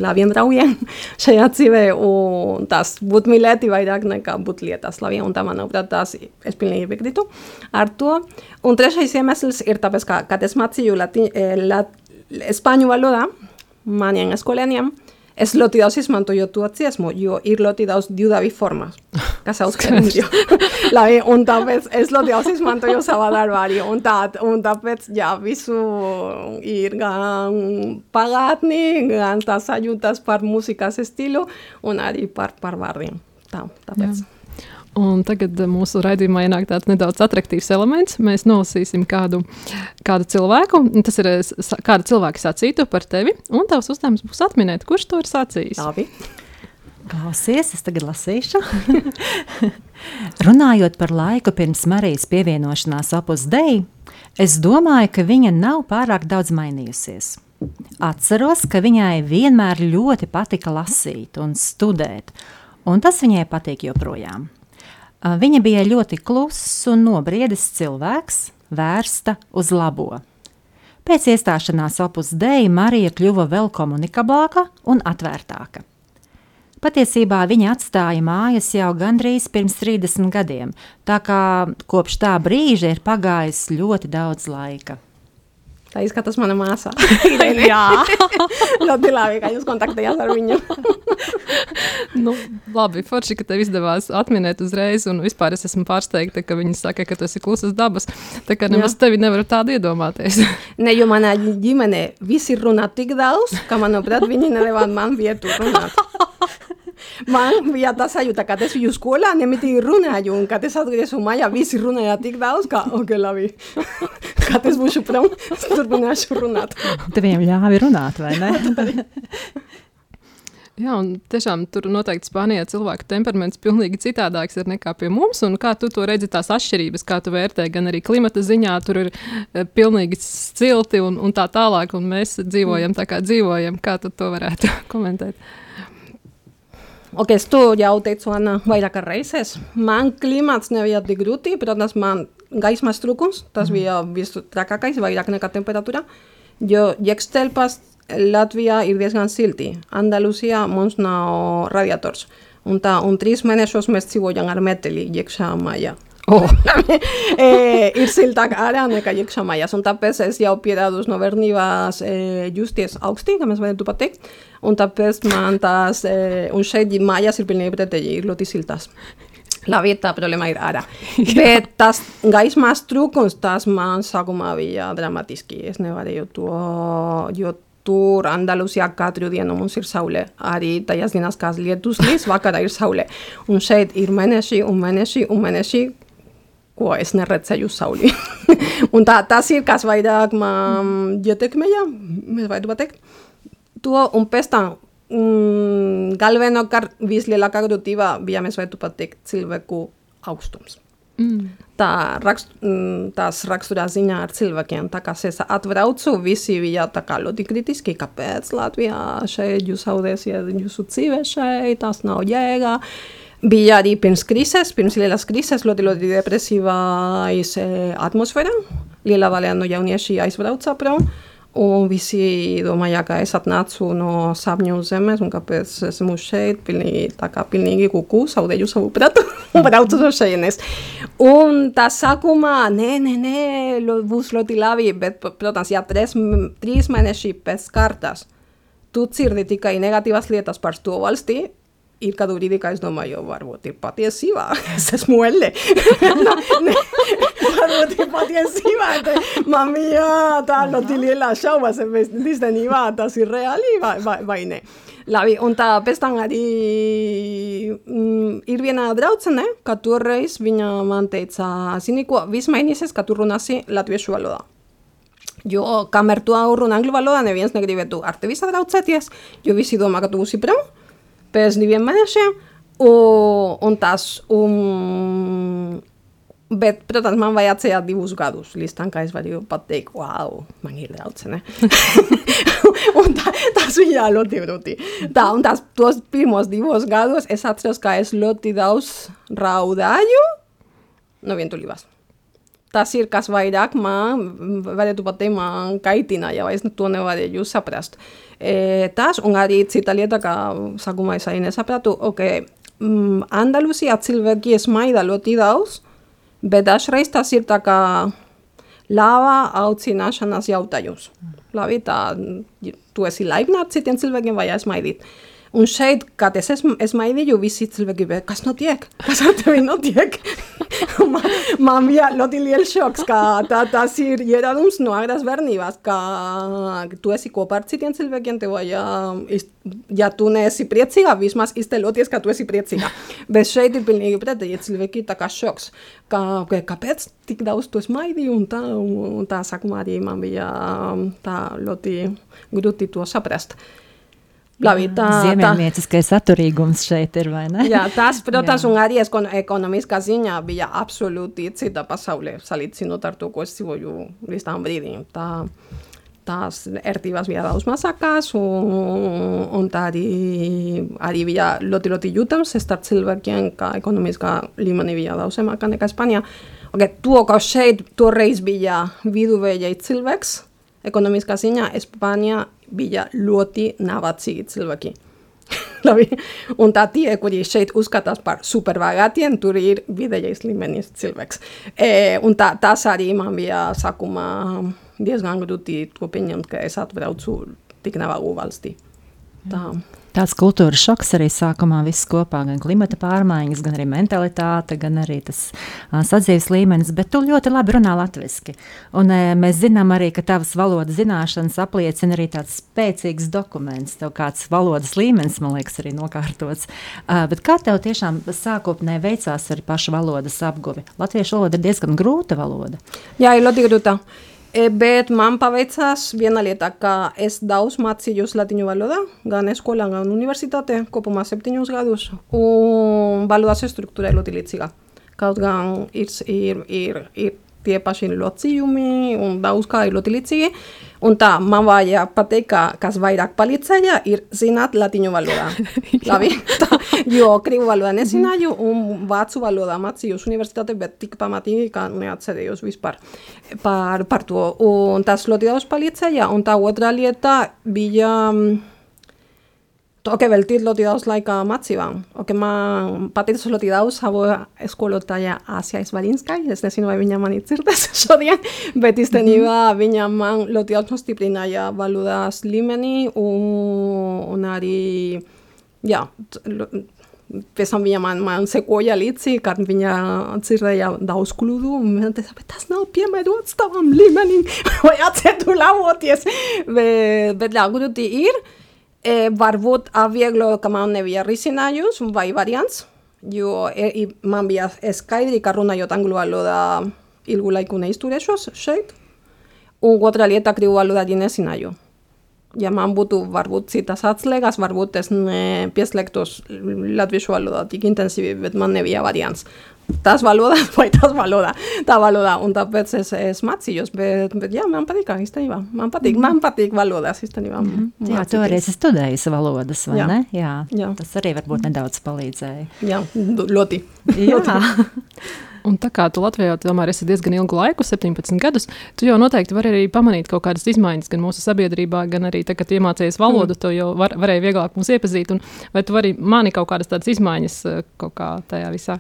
la vien draugiem šajā dzīvē, un tas būt mīlēti vairāk nekā būt lietas labiem, un tā, manuprāt, tas es pilnīgi piekrītu ar to. Un trešais iemesls ir tāpēc, ka, kad es mācīju lati, eh, lat, spāņu valodā maniem skolēniem, es ļoti daudz izmantoju to dziesmu, jo ir ļoti daudz divdavi formas, kas uzskatījums. Lai, un tāpēc es ļoti daudz izmantoju savā darbā arī, un, tā, un tāpēc, jā, visu ir gan pagātni, gan tās sajūtas par mūzikas stilu, un arī par, par vārdiem. Tā, tāpēc. Jā. Un tagad mūsu raidījumā ienāk tāds nedaudz attraktīvs elements. Mēs nolasīsim kādu, kādu cilvēku. Tas ir kāda cilvēka sacītu par tevi, un tavs uzdevums būs atminēt, kurš to ir sacījis. Labi. Klausies, es tagad lasīšu. Runājot par laiku pirms Marijas pievienošanās opus dei, es domāju, ka viņa nav pārāk daudz mainījusies. Atceros, ka viņai vienmēr ļoti patika lasīt un studēt, un tas viņai patīk joprojām. Viņa bija ļoti kluss un nobriedis cilvēks, vērsta uz labo. Pēc iestāšanās opus dēļ Marija kļuva vēl komunikablāka un atvērtāka. Patiesībā viņa atstāja mājas jau gandrīz pirms 30 gadiem, tā kā kopš tā brīža ir pagājis ļoti daudz laika. Tā izskatās mana māsa. Jā, ļoti labi, ka jūs kontaktējāt ar viņu. nu, labi, forši, ka tev izdevās atminēt uzreiz, un vispār es esmu pārsteigta, ka viņi saka, ka tu esi klusas dabas. Tā kā nemaz Jā. tevi nevar tādu iedomāties. ne, jo manā ģimenē visi runā tik daudz, ka, manuprāt, viņi nedēvā man vietu runāt. Man bija tā sajūta, ka es biju skolā, nemitīgi runāju, un kad es atgriezu mājā, visi runāja tik daudz, ka, ok, labi, kad es būšu prom, es turpināšu runāt. Tev viņiem ļāvi runāt, vai ne? Jā, un tiešām tur noteikti Spānijā cilvēku temperaments pilnīgi citādāks ir nekā pie mums. Un kā tu to redzi, tās atšķirības, kā tu vērtē, gan arī klimata ziņā, tur ir e, pilnīgi silti un, un tā tālāk, un mēs dzīvojam tā kā dzīvojam. Kā tu to varētu komentēt? Ok, esto jau teicu Anna vairāk reizes. Man klimats nebija tik grūti, protams, man gaismas trūkums, tas bija vistrakākais, vairāk nekā temperatūra. Jo jēgstelpas Latvijā ir diezgan silti. Andalusijā mums nav radiators. Un tā, un trīs mēnešos mēs dzīvojam ar meteli iekšā mājā. Oh. eh, ir siltāk ārā nekā iekšā mājās, un tāpēc es jau pierādus no bērnībās eh, justies augstī, kā mēs varētu pateikt, un tāpēc man tās, eh, un šeit mājās ir pilnīgi pretēji, ir ļoti siltās. La vieta problēma ir ārā. Bet tas gaismas trūkums, tas man sākumā bija dramatiski, es nevarēju to, jo tur Andalūzijā katru dienu mums ir saule. Arī tajās dienās, kā lietus līs, vakarā ir saule. Un šeit ir mēneši un mēneši un mēneši, ko es neredzēju sauli. tā, tas ir, kas vairāk man ietekmēja, mēs varētu pateikt. To un pēc tam mm, galvenokārt vislielākā grūtība bija, mēs varētu pateikt, cilvēku augstums. Mm. Tā rakst, mm, tās raksturā ziņā ar cilvēkiem. Tā kā es atbraucu, visi bija tā kā ļoti kritiski, kāpēc Latvijā šeit jūs zaudēsiet jūsu dzīve šeit, tas nav jēga. Uh, Bija arī pirms krīzes, pirms lielas krīzes, ļoti, ļoti depresīvais eh, atmosfēra. Liela daļa no jaunieši aizbrauca prom. Un visi domāja, ka es atnācu no sapņu zemes, un kāpēc esmu šeit, pilnīgi, tā kā pilnīgi kuku, zaudēju savu prātu un braucu no šejienes. Un tā sākumā, nē, nē, nē, būs ļoti labi, bet, protams, ja tres, trīs mēneši pēc kārtas tu dzirdi tikai negatīvas lietas par to valsti, ir kādu brīdi, kā es domāju, varbūt ir patiesībā. Es esmu elle. no, ne, varbūt ir patiesībā. Man bija tā ļoti liela šaubas, bet īstenībā tas ir reāli vai, vai, vai ne. Labi, un tā pēc tam arī mm, ir viena draudzene, ka toreiz viņa man teica, zini ko, viss mainīsies, ka tu runāsi latviešu valodā. Jo, kamēr tu runā angļu valodā, neviens negribētu ar tevi sadraudzēties, jo visi domā, ka tu būsi prom pēc diviem mēnešiem. Un, un tas, un, bet, protams, man vajadzēja divus gadus, līdz tam, kā es varu pateikt, wow, man ir daudz, ne? un tā, tas bija ļoti grūti. Tā, un tās, tos pirmos divos gadus es atceros, ka es ļoti daudz raudāju no vientulības. tas ir kas vairāk man, varētu pat teikt, man kaitina, ja es to nevarēju saprast. E, Etaz, ongari itzitalietak sakuma izain ezapratu, oke, mm, Andaluzi atzilbeki esmai da loti dauz, bedaz reizta zirtaka laba hau zinaxan az jauta juz. Mm. Labi, eta mm, du ezi laibna atzit entzilbekin baina esmai dit. Un šeit, kad es esmu smaidīju, visi cilvēki bet kas notiek? Kas ar tevi notiek? man, man bija ļoti liels šoks, ka tā, tas ir ieradums no agras bērnības, ka tu esi kopā ar citiem cilvēkiem, tev vajag, ja tu neesi priecīga, vismaz izteļoties, ka tu esi priecīga. Bet šeit ir pilnīgi pretēji, cilvēki tā kā šoks, ka, ka kāpēc tik daudz tu smaidīji, un tā, un tā sākumā arī man bija tā ļoti grūti to saprast. Labi, tā, Ziemeļnieciskais atturīgums šeit ir, vai ne? Jā, tas, protams, un arī ekon ekonomiskā ziņā bija absolūti cita pasaulē, salīdzinot ar to, ko es dzīvoju līdz tam brīdim. Tā, tās ērtības bija daudz mazākās, un, un tā arī, arī bija ļoti, ļoti jūtams starp cilvēkiem, ka ekonomiskā līmenī bija daudz zemāka nekā Spānijā. Okay, to, ka šeit toreiz bija viduvējai cilvēks, ekonomiskā ziņā, Spānijā bija ļoti nabadzīgi cilvēki. Un tā tie, kuri šeit uzskatās par supervagātiem, tur ir vidējais līmenis cilvēks. E, un tā, tas arī man bija sākumā diezgan grūti pieņemt, ka es atbraucu tik navagu valstī. Tā. Tāds kultūras šoks arī sākumā viss kopā, gan klimata pārmaiņas, gan arī mentalitāte, gan arī tas uh, sadzīves līmenis, bet tu ļoti labi runā latviski. Un uh, mēs zinām arī, ka tavas valodas zināšanas apliecina arī tāds spēcīgs dokuments, tev kāds valodas līmenis, man liekas, arī nokārtots. Uh, bet kā tev tiešām sākotnē veicās arī paša valodas apguvi? Latviešu valoda ir diezgan grūta valoda. Jā, ir ļoti grūta. Bet man paveicās viena lieta, ka es daudz mācījos latīņu valodā, gan skolā, gan universitātē, kopumā septiņus gadus, un valodas struktūra ir ļoti līdzīga. Kaut gan ir, ir, ir, ir tie paši locījumi un daudz kā ir ļoti līdzīgi, Un tā, man vajag pateikt, ka kas vairāk palīdzēja, ir zināt latīņu valodā. Labi? Tā, jo krievu valodā nezināju, un vācu valodā mācījos universitātē, bet tik pamatīgi, ka neatcerējos vispār par, par to. Un tas ļoti daudz palīdzēja, un tā otra lieta bija... Um, το και βελτίζει το laika λαϊκά μάτσιβα. Ο και μα πατήτη σου λέει διδάω σαν εσκόλο τα για Άσια Ισβαλίνσκα. Για στην σύνομα βίνια μαν η τσίρτα σε σόδια. Βετή στην είδα βίνια μαν λωτιάω τον στυπλίνα για βαλούδα σλίμενη. Ο ναρί. Για. Πέσαν βίνια μαν μαν σε κόλια λίτσι. Κάτι βίνια τσίρτα για δάω σκλούδου. Με δεν θα πετά να πιέ με το τσταβαμ λίμενη. E, varbūt atvieglo, ka man nebija risinājums vai variants, jo e, man bija skaidri, ka runājot angļu valodā ilgu laiku neizturēšos šeit, un otra lieta krievu valodā nezināju. Ja man būtu varbūt citas atslēgas, varbūt es nepieslēgtos latviešu valodā tik intensīvi, bet man nebija variants tas valodā vai tas valodā, tā valodā, un tāpēc es, es mācījos, bet, bet jā, man patīk īstenībā, man patīk, mm man patīk valodās īstenībā. Mm -hmm. Jā, tu arī esi studējis valodas, vai jā. ne? Jā. jā. Tas arī varbūt nedaudz palīdzēja. Jā, ļoti. jā. Un tā kā tu Latvijā tomēr esi diezgan ilgu laiku, 17 gadus, tu jau noteikti vari arī pamanīt kaut kādas izmaiņas gan mūsu sabiedrībā, gan arī tagad, kad iemācījies valodu, mm. tu jau var, varēji vieglāk mūs iepazīt. Un vai tu vari mani kaut kādas tādas izmaiņas kaut kā tajā visā?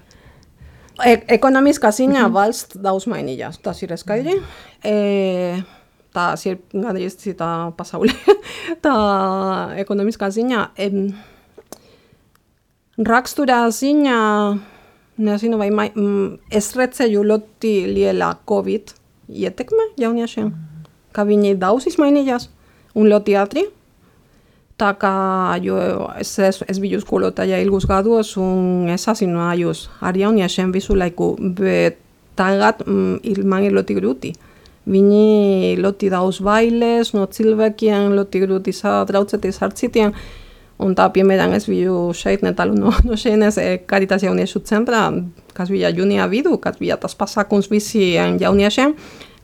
E ekonomiskā ziņā mm -hmm. valsts daudz mainījās. Tas ir skaidrs. E, tās ir gandrīz citā pasaulē. tā ekonomiskā ziņā. E, raksturā ziņā, nezinu, vai mai, mm, es redzēju ļoti liela Covid ietekme jauniešiem, ka viņi daudz izmainījās un ļoti ātri. taka cá yo es es villus culo talla el gusgado es un esa si no ayus haría un visu laiku. Be mm, il man el loti gruti. Vini loti daus bailes no silvekian loti gruti sa trautzete sartzitian un tapie me dan es villu shait netal no no shenes e caritación eh, e shutzen pra casvilla junia vidu casvilla tas pasa kuns visi en jaunia shen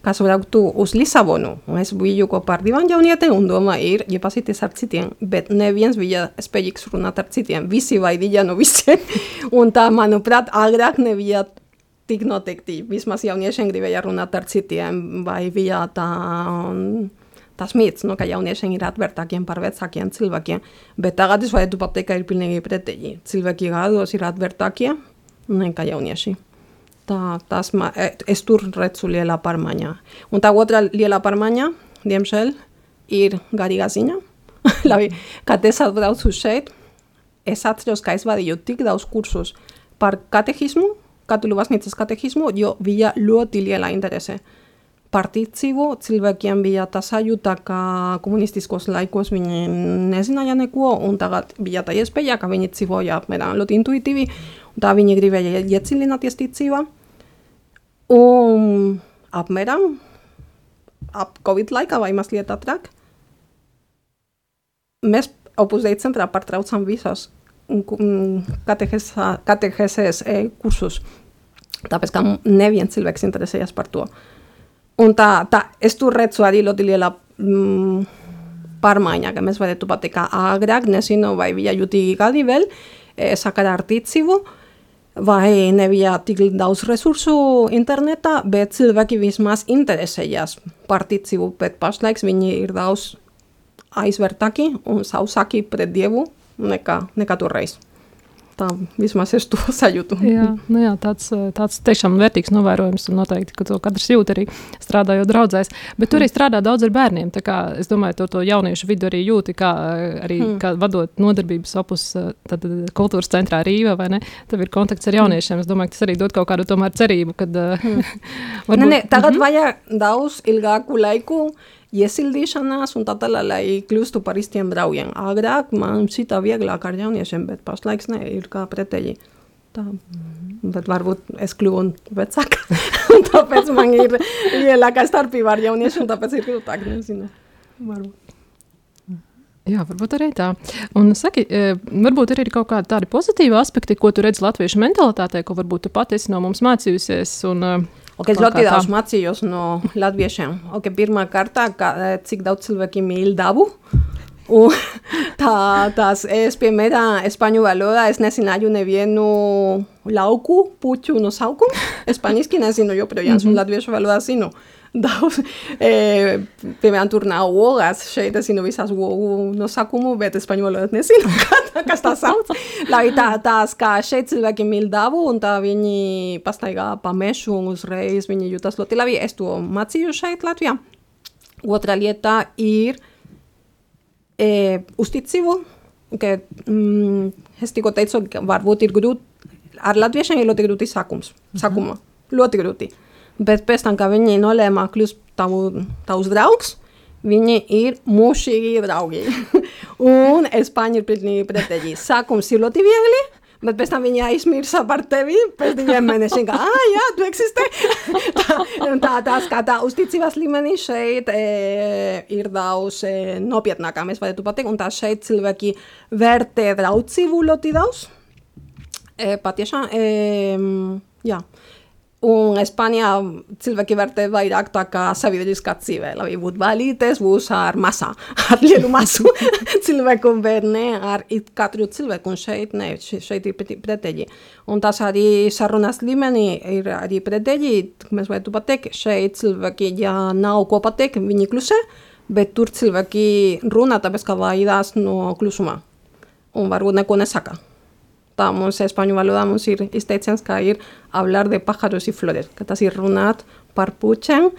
kas brauktu uz Lisabonu. Un es biju kopā ar divām jaunietēm un doma ir iepazīties ar citiem, bet neviens bija spējīgs runāt ar citiem. Visi vaidīja no visiem. un tā, manuprāt, agrāk nebija tik noteikti vismaz jauniešiem gribēja runāt ar citiem, vai bija tā, tas mīts, nu, ka jauniešiem ir atvērtākiem par vecākiem cilvēkiem. Bet tagad es varētu pateikt, ka ir pilnīgi pretēji. Cilvēki gados ir atvērtākie nekā jaunieši. Tā, tas ma, es tur redzu lielā pārmaiņa. Un tā otra lielā pārmaiņa, diemžēl, ir garīgā ziņa. Labi, kad es atbraucu šeit, es atceros, ka es vadīju tik daudz kursus par katehismu, katoļu baznīcas katehismu, jo bija ļoti liela interese. Par ticību cilvēkiem bija tā sajūta, ka komunistiskos laikos viņi nezināja neko, un tagad bija tā iespēja, ka viņi dzīvoja apmēram ļoti intuitīvi, un tā viņi gribēja iedziļināties ticībā. Un apmēram ap Covid laikā vai mazliet ātrāk, mēs Opus Dei centrā pārtraucam visos katehēzes e, kursus, tāpēc ka neviens cilvēks interesējas par to. Un tā, tā es tur redzu arī ļoti liela mm, pārmaiņa, ka mēs varētu pateikt, ka agrāk, nezinu, vai bija jutīgi gadi vēl, e, sakarā ar ticību, vai nebija tik daudz resursu internetā, bet cilvēki vismaz interesējas par ticību, bet pašlaik viņi ir daudz aizvērtāki un sausāki pret Dievu nekā, nekā toreiz. Tā vismaz es to sajūtu. jā, nu jā, tāds, tāds tiešām vērtīgs novērojums, un noteikti, ka to katrs jūt arī strādājot draudzēs. Bet tur arī strādā daudz ar bērniem. Es domāju, to, to jauniešu vidu arī jūti, kā arī hmm. kā vadot nodarbības opus tad, kultūras centrā Rīva, vai ne? Tev ir kontakts ar jauniešiem. Es domāju, ka tas arī dod kaut kādu tomēr cerību, kad hmm. varbūt... Ne, ne, tagad mm -hmm. vajag daudz ilgāku laiku iesildīšanās un tā tālāk, lai kļūstu par īstiem draugiem. Agrāk man šitā vieglāk ar jauniešiem, bet pašlaik ne, ir kā pretēji. Tā. Bet varbūt es kļuvu vecāka, tāpēc man ir lielākā starpība ar jauniešiem, tāpēc ir grūtāk, nezinu. Varbūt. Jā, varbūt arī tā. Un saki, e, varbūt ir arī kaut kādi tādi pozitīvi aspekti, ko tu redzi latviešu mentalitātē, ko varbūt tu pati esi no mums mācījusies. Un, uh, Okay, es ļoti daudz mācījos no latviešiem. Okay, pirmā kārtā, kā, cik daudz cilvēki mīl dabu. Un tā, tās es, piemēram, spāņu valodā es nezināju nevienu lauku puķu nosaukumu. Spāņiski nezinu joprojām, mm -hmm. un latviešu valodā zinu. Daudz, e, piemēram, tur nav olas, šeit es zinu visās ogu nosaukumu, bet spāņu valodā nezinu, kas tā sauc. Lai tā, tās, kā šeit cilvēki mīl dabu, un tā viņi pastaigā pa mešu, un uzreiz viņi jūtas ļoti labi. Es to mācīju šeit Latvijā. Otra lieta ir e, uzticību, ka mm, es tikko teicu, ka varbūt ir grūti, ar latviešiem ir ļoti grūti sākums, sākuma, ļoti grūti. Bet pēc tam, kad viņi nolēma kļūt tavu, tavs draugs, viņi ir mūžīgi draugi. un Spāņi ir pilnīgi pretēji. Sākums ir ļoti viegli, bet pēc tam viņi aizmirsa par tevi. Pēc diviem mēnešiem, ka, ah, jā, tu eksistē. tā, tā, tās kā tā uzticības līmenī šeit e, ir daudz e, nopietnākā, mēs varētu pateikt. Un tā šeit cilvēki vērtē draudzību ļoti daudz. E, patiešām, e, jā. Un Spānijā cilvēki vērtē vairāk tā kā sabiedriskā dzīvē, lai būtu balītes, būs ar masā, ar lielu masu cilvēku, bet ne ar katru cilvēku, un šeit, ne, šeit ir pretēji. Un tas arī sarunas līmenī ir arī pretēji, mēs varētu pateikt, šeit cilvēki, ja nav ko pateikt, viņi klusē, bet tur cilvēki runā, tāpēc ka vairās no klusuma, un varbūt neko nesaka. Tā mums espaņu valodā mums ir izteiciens, kā ir hablar de pájaros y flores, ka tas ir runāt par puķiem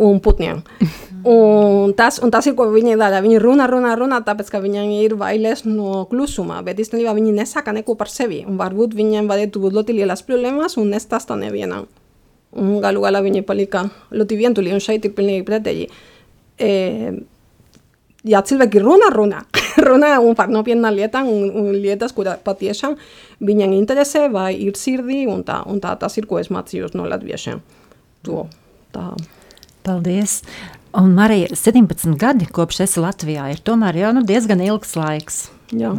un putniem. un, tas, un tas ir, ko viņi dara. Viņi runā, runā, runā, tāpēc, ka viņiem ir bailes no klusuma, bet īstenībā viņi nesaka neko par sevi. Un varbūt viņiem varētu būt ļoti lielas problēmas un nestāsta nevienam. Un galu galā viņi palika ļoti vientuli un šeit ir pilnīgi pretēji. E, ja cilvēki runā, runā. runā un par nopietnām lietām un, un lietas, kuras patiešām viņam interesē vai ir sirdī, un tā, un tā tas ir, ko es mācījos no latviešiem. To, tā. Paldies! Un Marija, 17 gadi kopš esi Latvijā, ir tomēr jau nu, diezgan ilgs laiks. Jā.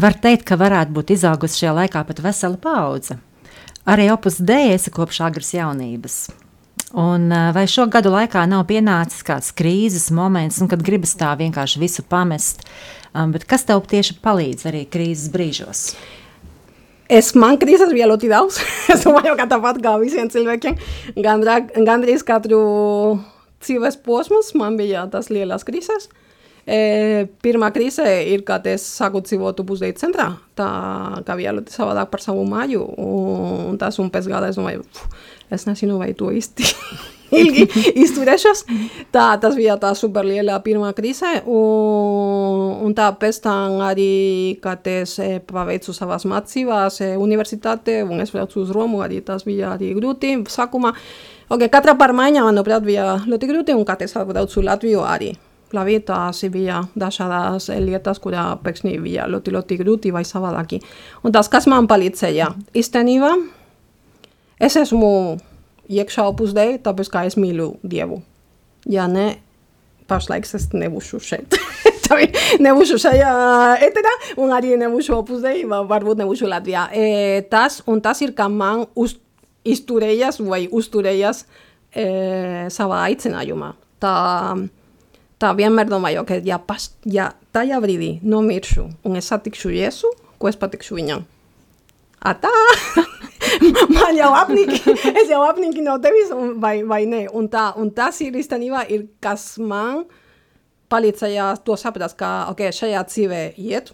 Var teikt, ka varētu būt izaugusi šajā laikā pat vesela paudze. Arī opus dēļ esi kopš agras jaunības. Un, vai šo gadu laikā nav pienācis kāds krīzes moments, un, kad gribas tā vienkārši visu pamest? Um, kas tev tieši palīdz arī krīzes brīžos? Es man krīzes bija ļoti daudz. es domāju, ka tāpat kā visiem cilvēkiem, gandrīz katru dzīves posmus man bija tas lielas krīzes. E, pirmā krīze ir, kad es sāku dzīvot pusdienas centrā. Tā kā bija ļoti savādāk par savu māju. Un tas un pēc gada es domāju, es nezinu, vai to īsti ilgi izturēšos. Tā, tas bija tā superliela pirmā krīze, un, un tā pēc tam arī, kad es e, paveicu savas mācības e, universitāte, un es braucu uz Romu, arī tas bija arī grūti sākumā. Okay, katra pārmaiņa, manuprāt, bija ļoti grūti, un kad es braucu Latviju arī. Tās bija dažādas lietas, kurā pēkšņi bija ļoti, ļoti grūti vai savādāki. Un tas, kas man palīdzēja, īstenībā, es esmu iekšā pusdēļ, tāpēc, ka es mīlu Dievu. Ja ne, pašlaik es nebūšu šeit. nebūšu šajā eterā, un arī nebūšu pusdēļ, varbūt nebūšu Latvijā. E, tas, un tas ir, ka man uz, izturējas vai uzturējas e, savā aicinājumā. Tā, tā vienmēr domāju, ka ja, pas, ja tajā brīdī nomiršu un es satikšu Jēzu, ko es patikšu viņam? Atā! man jau apniki, es jau apniki no tevis, un, vai, vai ne. Un, tā, un tas ir īstenībā, ir, kas man palīdzēja to saprast, ka okay, šajā dzīvē iet,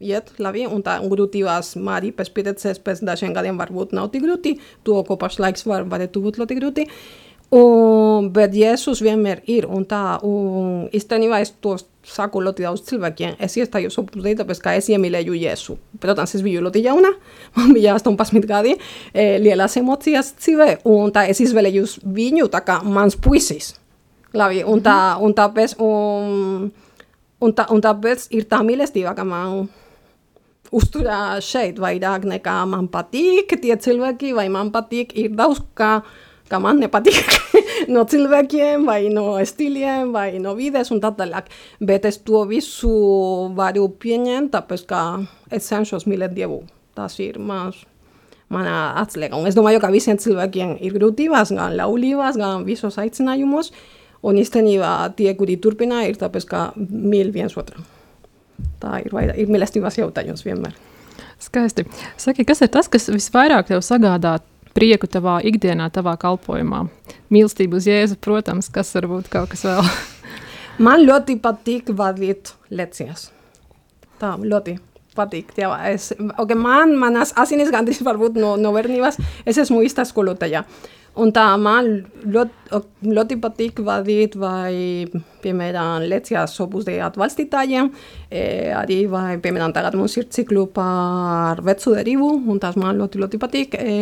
iet labi, un tā grūtībās arī pēc pieredzes, pēc dažiem gadiem varbūt nav tik grūti, to, ko pašlaik var, varētu būt ļoti grūti. Uh, Un, bet Jēzus vienmēr ir, un tā, un īstenībā es to saku ļoti daudz cilvēkiem. Es iestājos opusdei, tāpēc, ka es iemīlēju Jēzu. Protams, es biju ļoti jauna, man bija 18 gadi, e, lielas emocijas dzīvē, un tā es izvēlējos viņu tā kā mans puisis. Labi, un, tā, un tāpēc, un, un, tā, un tāpēc ir tā mīlestība, ka man uzturā šeit vairāk nekā man patīk tie cilvēki, vai man patīk ir daudz, kā ka man nepatīk no cilvēkiem, vai no stiliem, vai no vides un tā tālāk. Bet es to visu varu pieņemt, tāpēc ka es cenšos mīlēt Dievu. Tas ir mans, mana atslēga. Un es domāju, ka visiem cilvēkiem ir grūtības, gan laulībās, gan visos aicinājumos. Un īstenībā tie, kuri turpina, ir tāpēc, ka mīl viens otru. Tā ir, ir mīlestības jautājums vienmēr. Skaisti. Saki, kas ir tas, kas visvairāk tev sagādā prieku tavā ikdienā, tavā kalpošanā. Mīlestību uz Jēzu, protams, kas var būt kaut kas vēl. Man ļoti patīk vadīt lekcijas. Tā ļoti patīk. Jā, es, okay, man, manas asinis gandrīz varbūt no, no bērnības, es esmu īsta skolotāja. Un tā man ļoti, ļoti patīk vadīt vai, piemēram, lekcijas opus de atbalstītājiem. E, arī vai, piemēram, tagad mums ir ciklu par vecu derību, un tas man ļoti, ļoti patīk. E,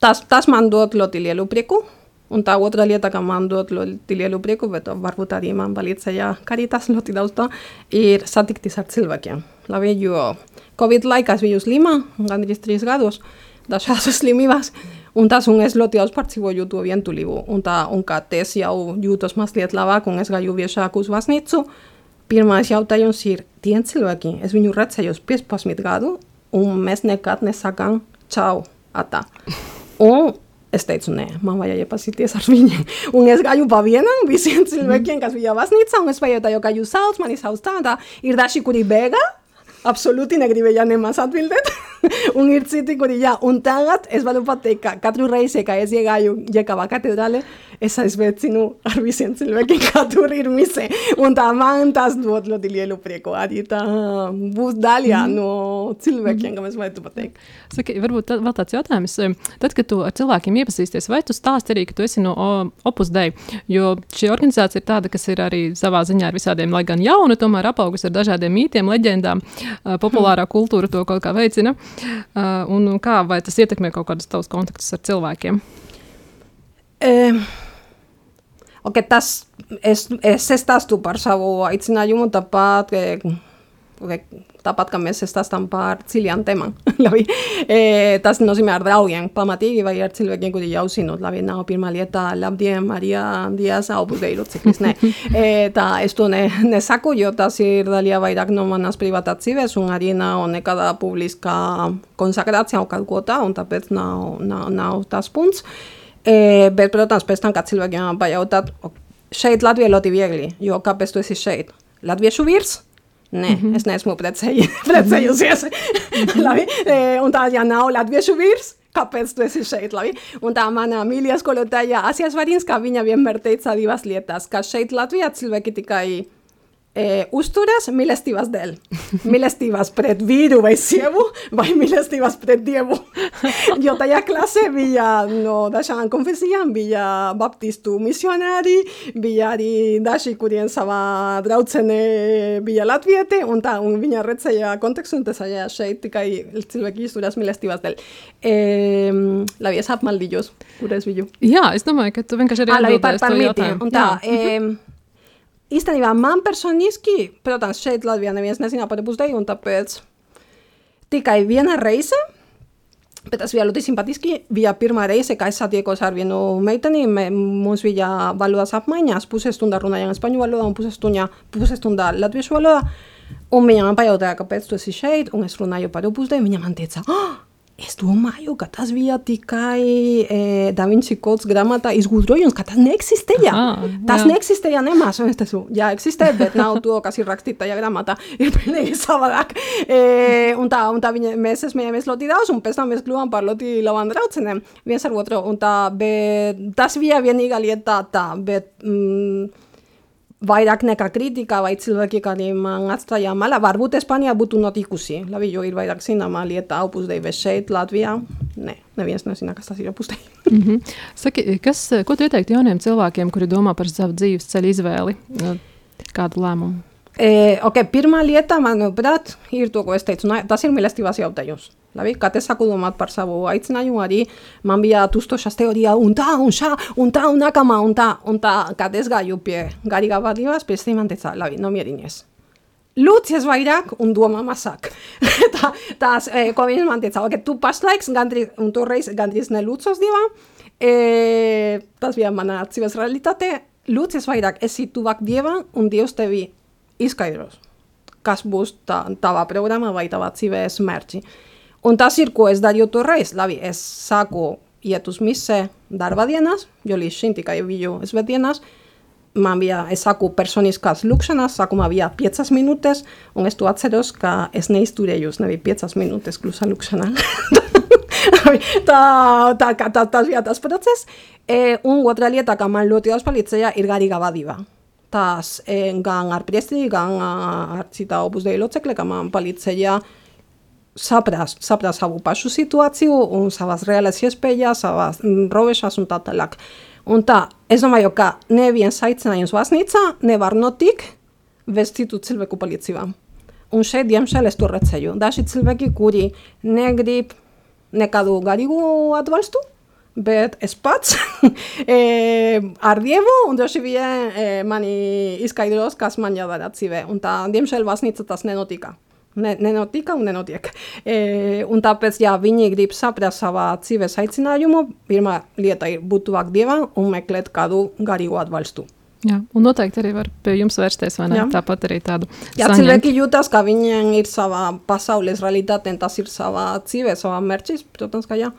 tas, tas man dod ļoti lielu prieku. Un tā otra lieta, ka man dod ļoti lielu prieku, bet varbūt arī man palīdzēja karitas ļoti daudz ir satikties ar cilvēkiem. Labi, jo Covid laikā es biju slima, gandrīz trīs gadus, dažādas slimības, un tas un es ļoti daudz pārdzīvoju to vientulību. Un tā, un kad es jau jūtos mazliet labāk un es gāju biežāk uz baznīcu, pirmais jautājums ir, tie cilvēki, es viņu redzēju 15 gadu, un mēs nekad nesakām čau, atā. Un es teicu, nē, man vajag iepazīties ar viņiem. Un es gāju pa vienam, visiem cilvēkiem, kas bija baznīcā, un es pajautāju, kā jūs sauc, mani sauc tādā. Ir daži, kuri bēga, un ir citi, kuri jā. Un tagad es varu pateikt, ka katru reizi, kad es iegāju Jekava katedrāle, es aizveicinu ar visiem cilvēkiem, kā tur ir mise. Un tā man tas dod ļoti lielu prieku. Arī tā būs daļa mm. no cilvēkiem, kam es varētu pateikt. Saki, varbūt tā, vēl tāds jautājums. Tad, kad tu ar cilvēkiem iepazīsties, vai tu stāsti arī, ka tu esi no Opus Dei? Jo šī organizācija ir tāda, kas ir arī savā ziņā ar visādiem, lai gan jauna, tomēr apaugus ar dažādiem mītiem, leģendām. Populārā kultūra to kaut kā veicina. Un kā, vai tas ietekmē kaut kādus tavus kontaktus ar cilvēkiem? Um. Okay, tas, es, es stāstu par savu aicinājumu, tāpat, ka, tāpat kā mēs stāstām par citām tēmām. e, tas nozīmē ar draugiem pamatīgi vai ar cilvēkiem, kuri jau zinot, labi, nav pirmā lieta, labdien, Marija, Dievs, augurs deilu ciklis. Ne. E, tā, es to ne, nesaku, jo tas ir daļa vairāk no manas privātās dzīves un arī nav nekāda publiska konsakrācija un kaut ko tā, un tāpēc nav, nav, nav tas punkts. E, bet, protams, pēc tam, kad cilvēkiem pajautāt, šeit Latvija ļoti viegli, jo kāpēc tu esi šeit? Latviešu vīrs, Nē, mm -hmm. es neesmu precēji, precējusies. Labi, e, un tā, ja nav latviešu vīrs, kāpēc tu esi šeit? Labi? Un tā mana mīļā skolotāja Asija Svarinska, viņa vienmēr teica divas lietas, ka šeit Latvijā cilvēki tikai eh, usturas, mil estivas del. Mil estivas pred viru, vai siebu, vai mil estivas pred diebu. Jo taia klase, bila, no, daxan konfesian, bila baptistu misionari, bila di daxi kurien zaba drautzen eh, e, bila latviete, unta, un bina retzaia kontekstu, unta zaia xeitikai iltzilbeki usturas, mil estivas del. Eh, la biesap maldillos, gure esbilu. Ja, yeah, ez domaik, tu benkaxerian dut, ez domaik. Ah, la biesap maldillos, eh, īstenībā man personiski, protams, šeit Latvijā neviens nezina par pusdeju, un tāpēc tikai viena reize, bet tas bija ļoti simpatiski, bija pirmā reize, kad es satiekos ar vienu meiteni, me, mums bija valodas apmaiņas, pusestunda runājām spāņu valodā un pusestunda, pusestunda latviešu valodā, un viņa man pajautāja, kāpēc tu esi šeit, un es runāju par pusdeju, viņa man teica, ah, Es domāju, ka tas bija tikai e, Da Vinci kods grāmatā izgudrojums, ka tas neeksistēja. Aha, tas jā. neeksistēja nemaz. Es teicu, jā, eksistē, bet nav to, kas ir rakstīts tajā grāmatā. Ir pilnīgi savādāk. E, un tā, un tā viņa, mēs smējāmies ļoti daudz, un pēc tam mēs kļuvām par ļoti labām draudzenēm viens ar otru. Un tā, bet tas bija vienīgā lieta tā, bet... Mm, vairāk nekā kritika vai cilvēki, kuri man atstāja malā. Varbūt Spānijā būtu notikusi. Labi, jo ir vairāk zināma lieta opusdei, bet šeit Latvijā, nē, neviens nezina, kas tas ir opusdei. Mhm. Saki, kas, ko tu ieteiktu jauniem cilvēkiem, kuri domā par savu dzīves ceļu izvēli? Kādu lēmumu? E, okay, pirmā lieta, manuprāt, ir to, ko es teicu. Tas ir mīlestības jautājums. labi, kate sakudu mat parzabu, haitz nahi uari, man bila tusto saste hori, unta, unta, unta, unta, kama, unta, unta, katez gaiu pie, gari gabat peste imantetza, labi, no mierin ez. Lutz ez bairak, undu amamazak. Eta, ta, eh, komien imantetza, oke, tu paslaiks, gandri, unto reiz, gandriz ne lutzoz diba, eh, e, taz bian manan atzibaz realitate, Lutz ez bairak, ez zitu bak dieba, undi uste bi. Kasbuz, ta, ta programa baita bat zibes mertzi. Un tas ir, ko es darīju toreiz. Labi, es sāku iet uz mise darba dienās, jo līdz šim tikai biju svētdienās. Man bija, es sāku personiskās lūkšanas, sākumā bija 5 minūtes, un es to atceros, ka es neizturēju, nebija 5 minūtes klusa lūkšanā. tā, tā, kā tā, tas bija tas process. E, un otra lieta, ka man ļoti daudz palīdzēja, ir garīga vadība. Tas e, gan ar priesteri, gan ar cita opus dei locekle, ka man palīdzēja saprast, saprast savu pašu situāciju un savas reālas iespējas, savas mm, robežas un tā tālāk. Un tā, es domāju, ka neviens aicinājums baznīcā nevar notikt bez citu cilvēku. Un šeit, diemžēl, es to redzēju. Daži cilvēki, kuri negrib nekādu garīgu atbalstu, bet es pats e, ar Dievu un droši e, mani izskaidros, kas man jādara dzīvē. Un tā, tas nenotika. Ne, nenotika un nenotiek. E, un tāpēc, ja viņi grib saprast savā dzīves aicinājumu, pirmā lieta ir būt tuvāk Dievam un meklēt kādu garīgu atbalstu. Jā, un noteikti arī var pie jums vērsties, vai ne? Jā. Tāpat arī tādu Ja saņemt. cilvēki jūtas, ka viņiem ir savā pasaules realitāte, tas ir savā dzīvē, savā mērķis, protams, ka jā.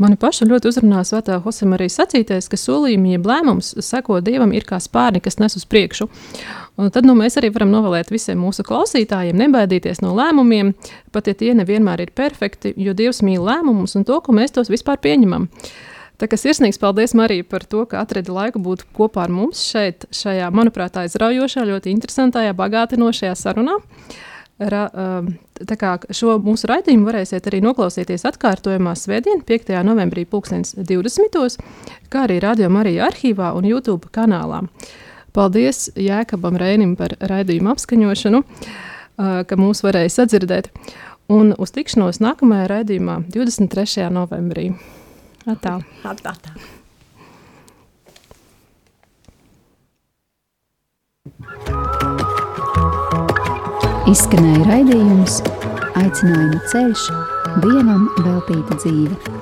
Mani pašu ļoti uzrunā Svētā Hosema arī sacītais, ka solījumi, jeb lēmums seko Dievam ir kā spārni, kas nes uz priekšu. Un tad nu, mēs arī varam novēlēt visiem mūsu klausītājiem nebaidīties no lēmumiem, pat ja tie nevienmēr ir perfekti, jo Dievs mīl lēmumus un to, ka mēs tos vispār pieņemam. Tā kā sirsnīgs paldies Marija par to, ka atradi laiku būt kopā ar mums šeit, šajā, manuprāt, aizraujošā, ļoti interesantajā, bagātinošajā sarunā. Ra, um, tā kā šo mūsu raidījumu varēsiet arī noklausīties atkārtojumā Svētdien, 5. novembrī, 2020. kā arī Radio Marija arhīvā un YouTube kanālā. Paldies Jēkabam Rēnim par raidījumu apskaņošanu, ka mūs varēja sadzirdēt. Un uz tikšanos nākamajā raidījumā 23. novembrī. Atā. Atā. Izskanēja raidījums Aicinājuma ceļš, dievam veltīta dzīve.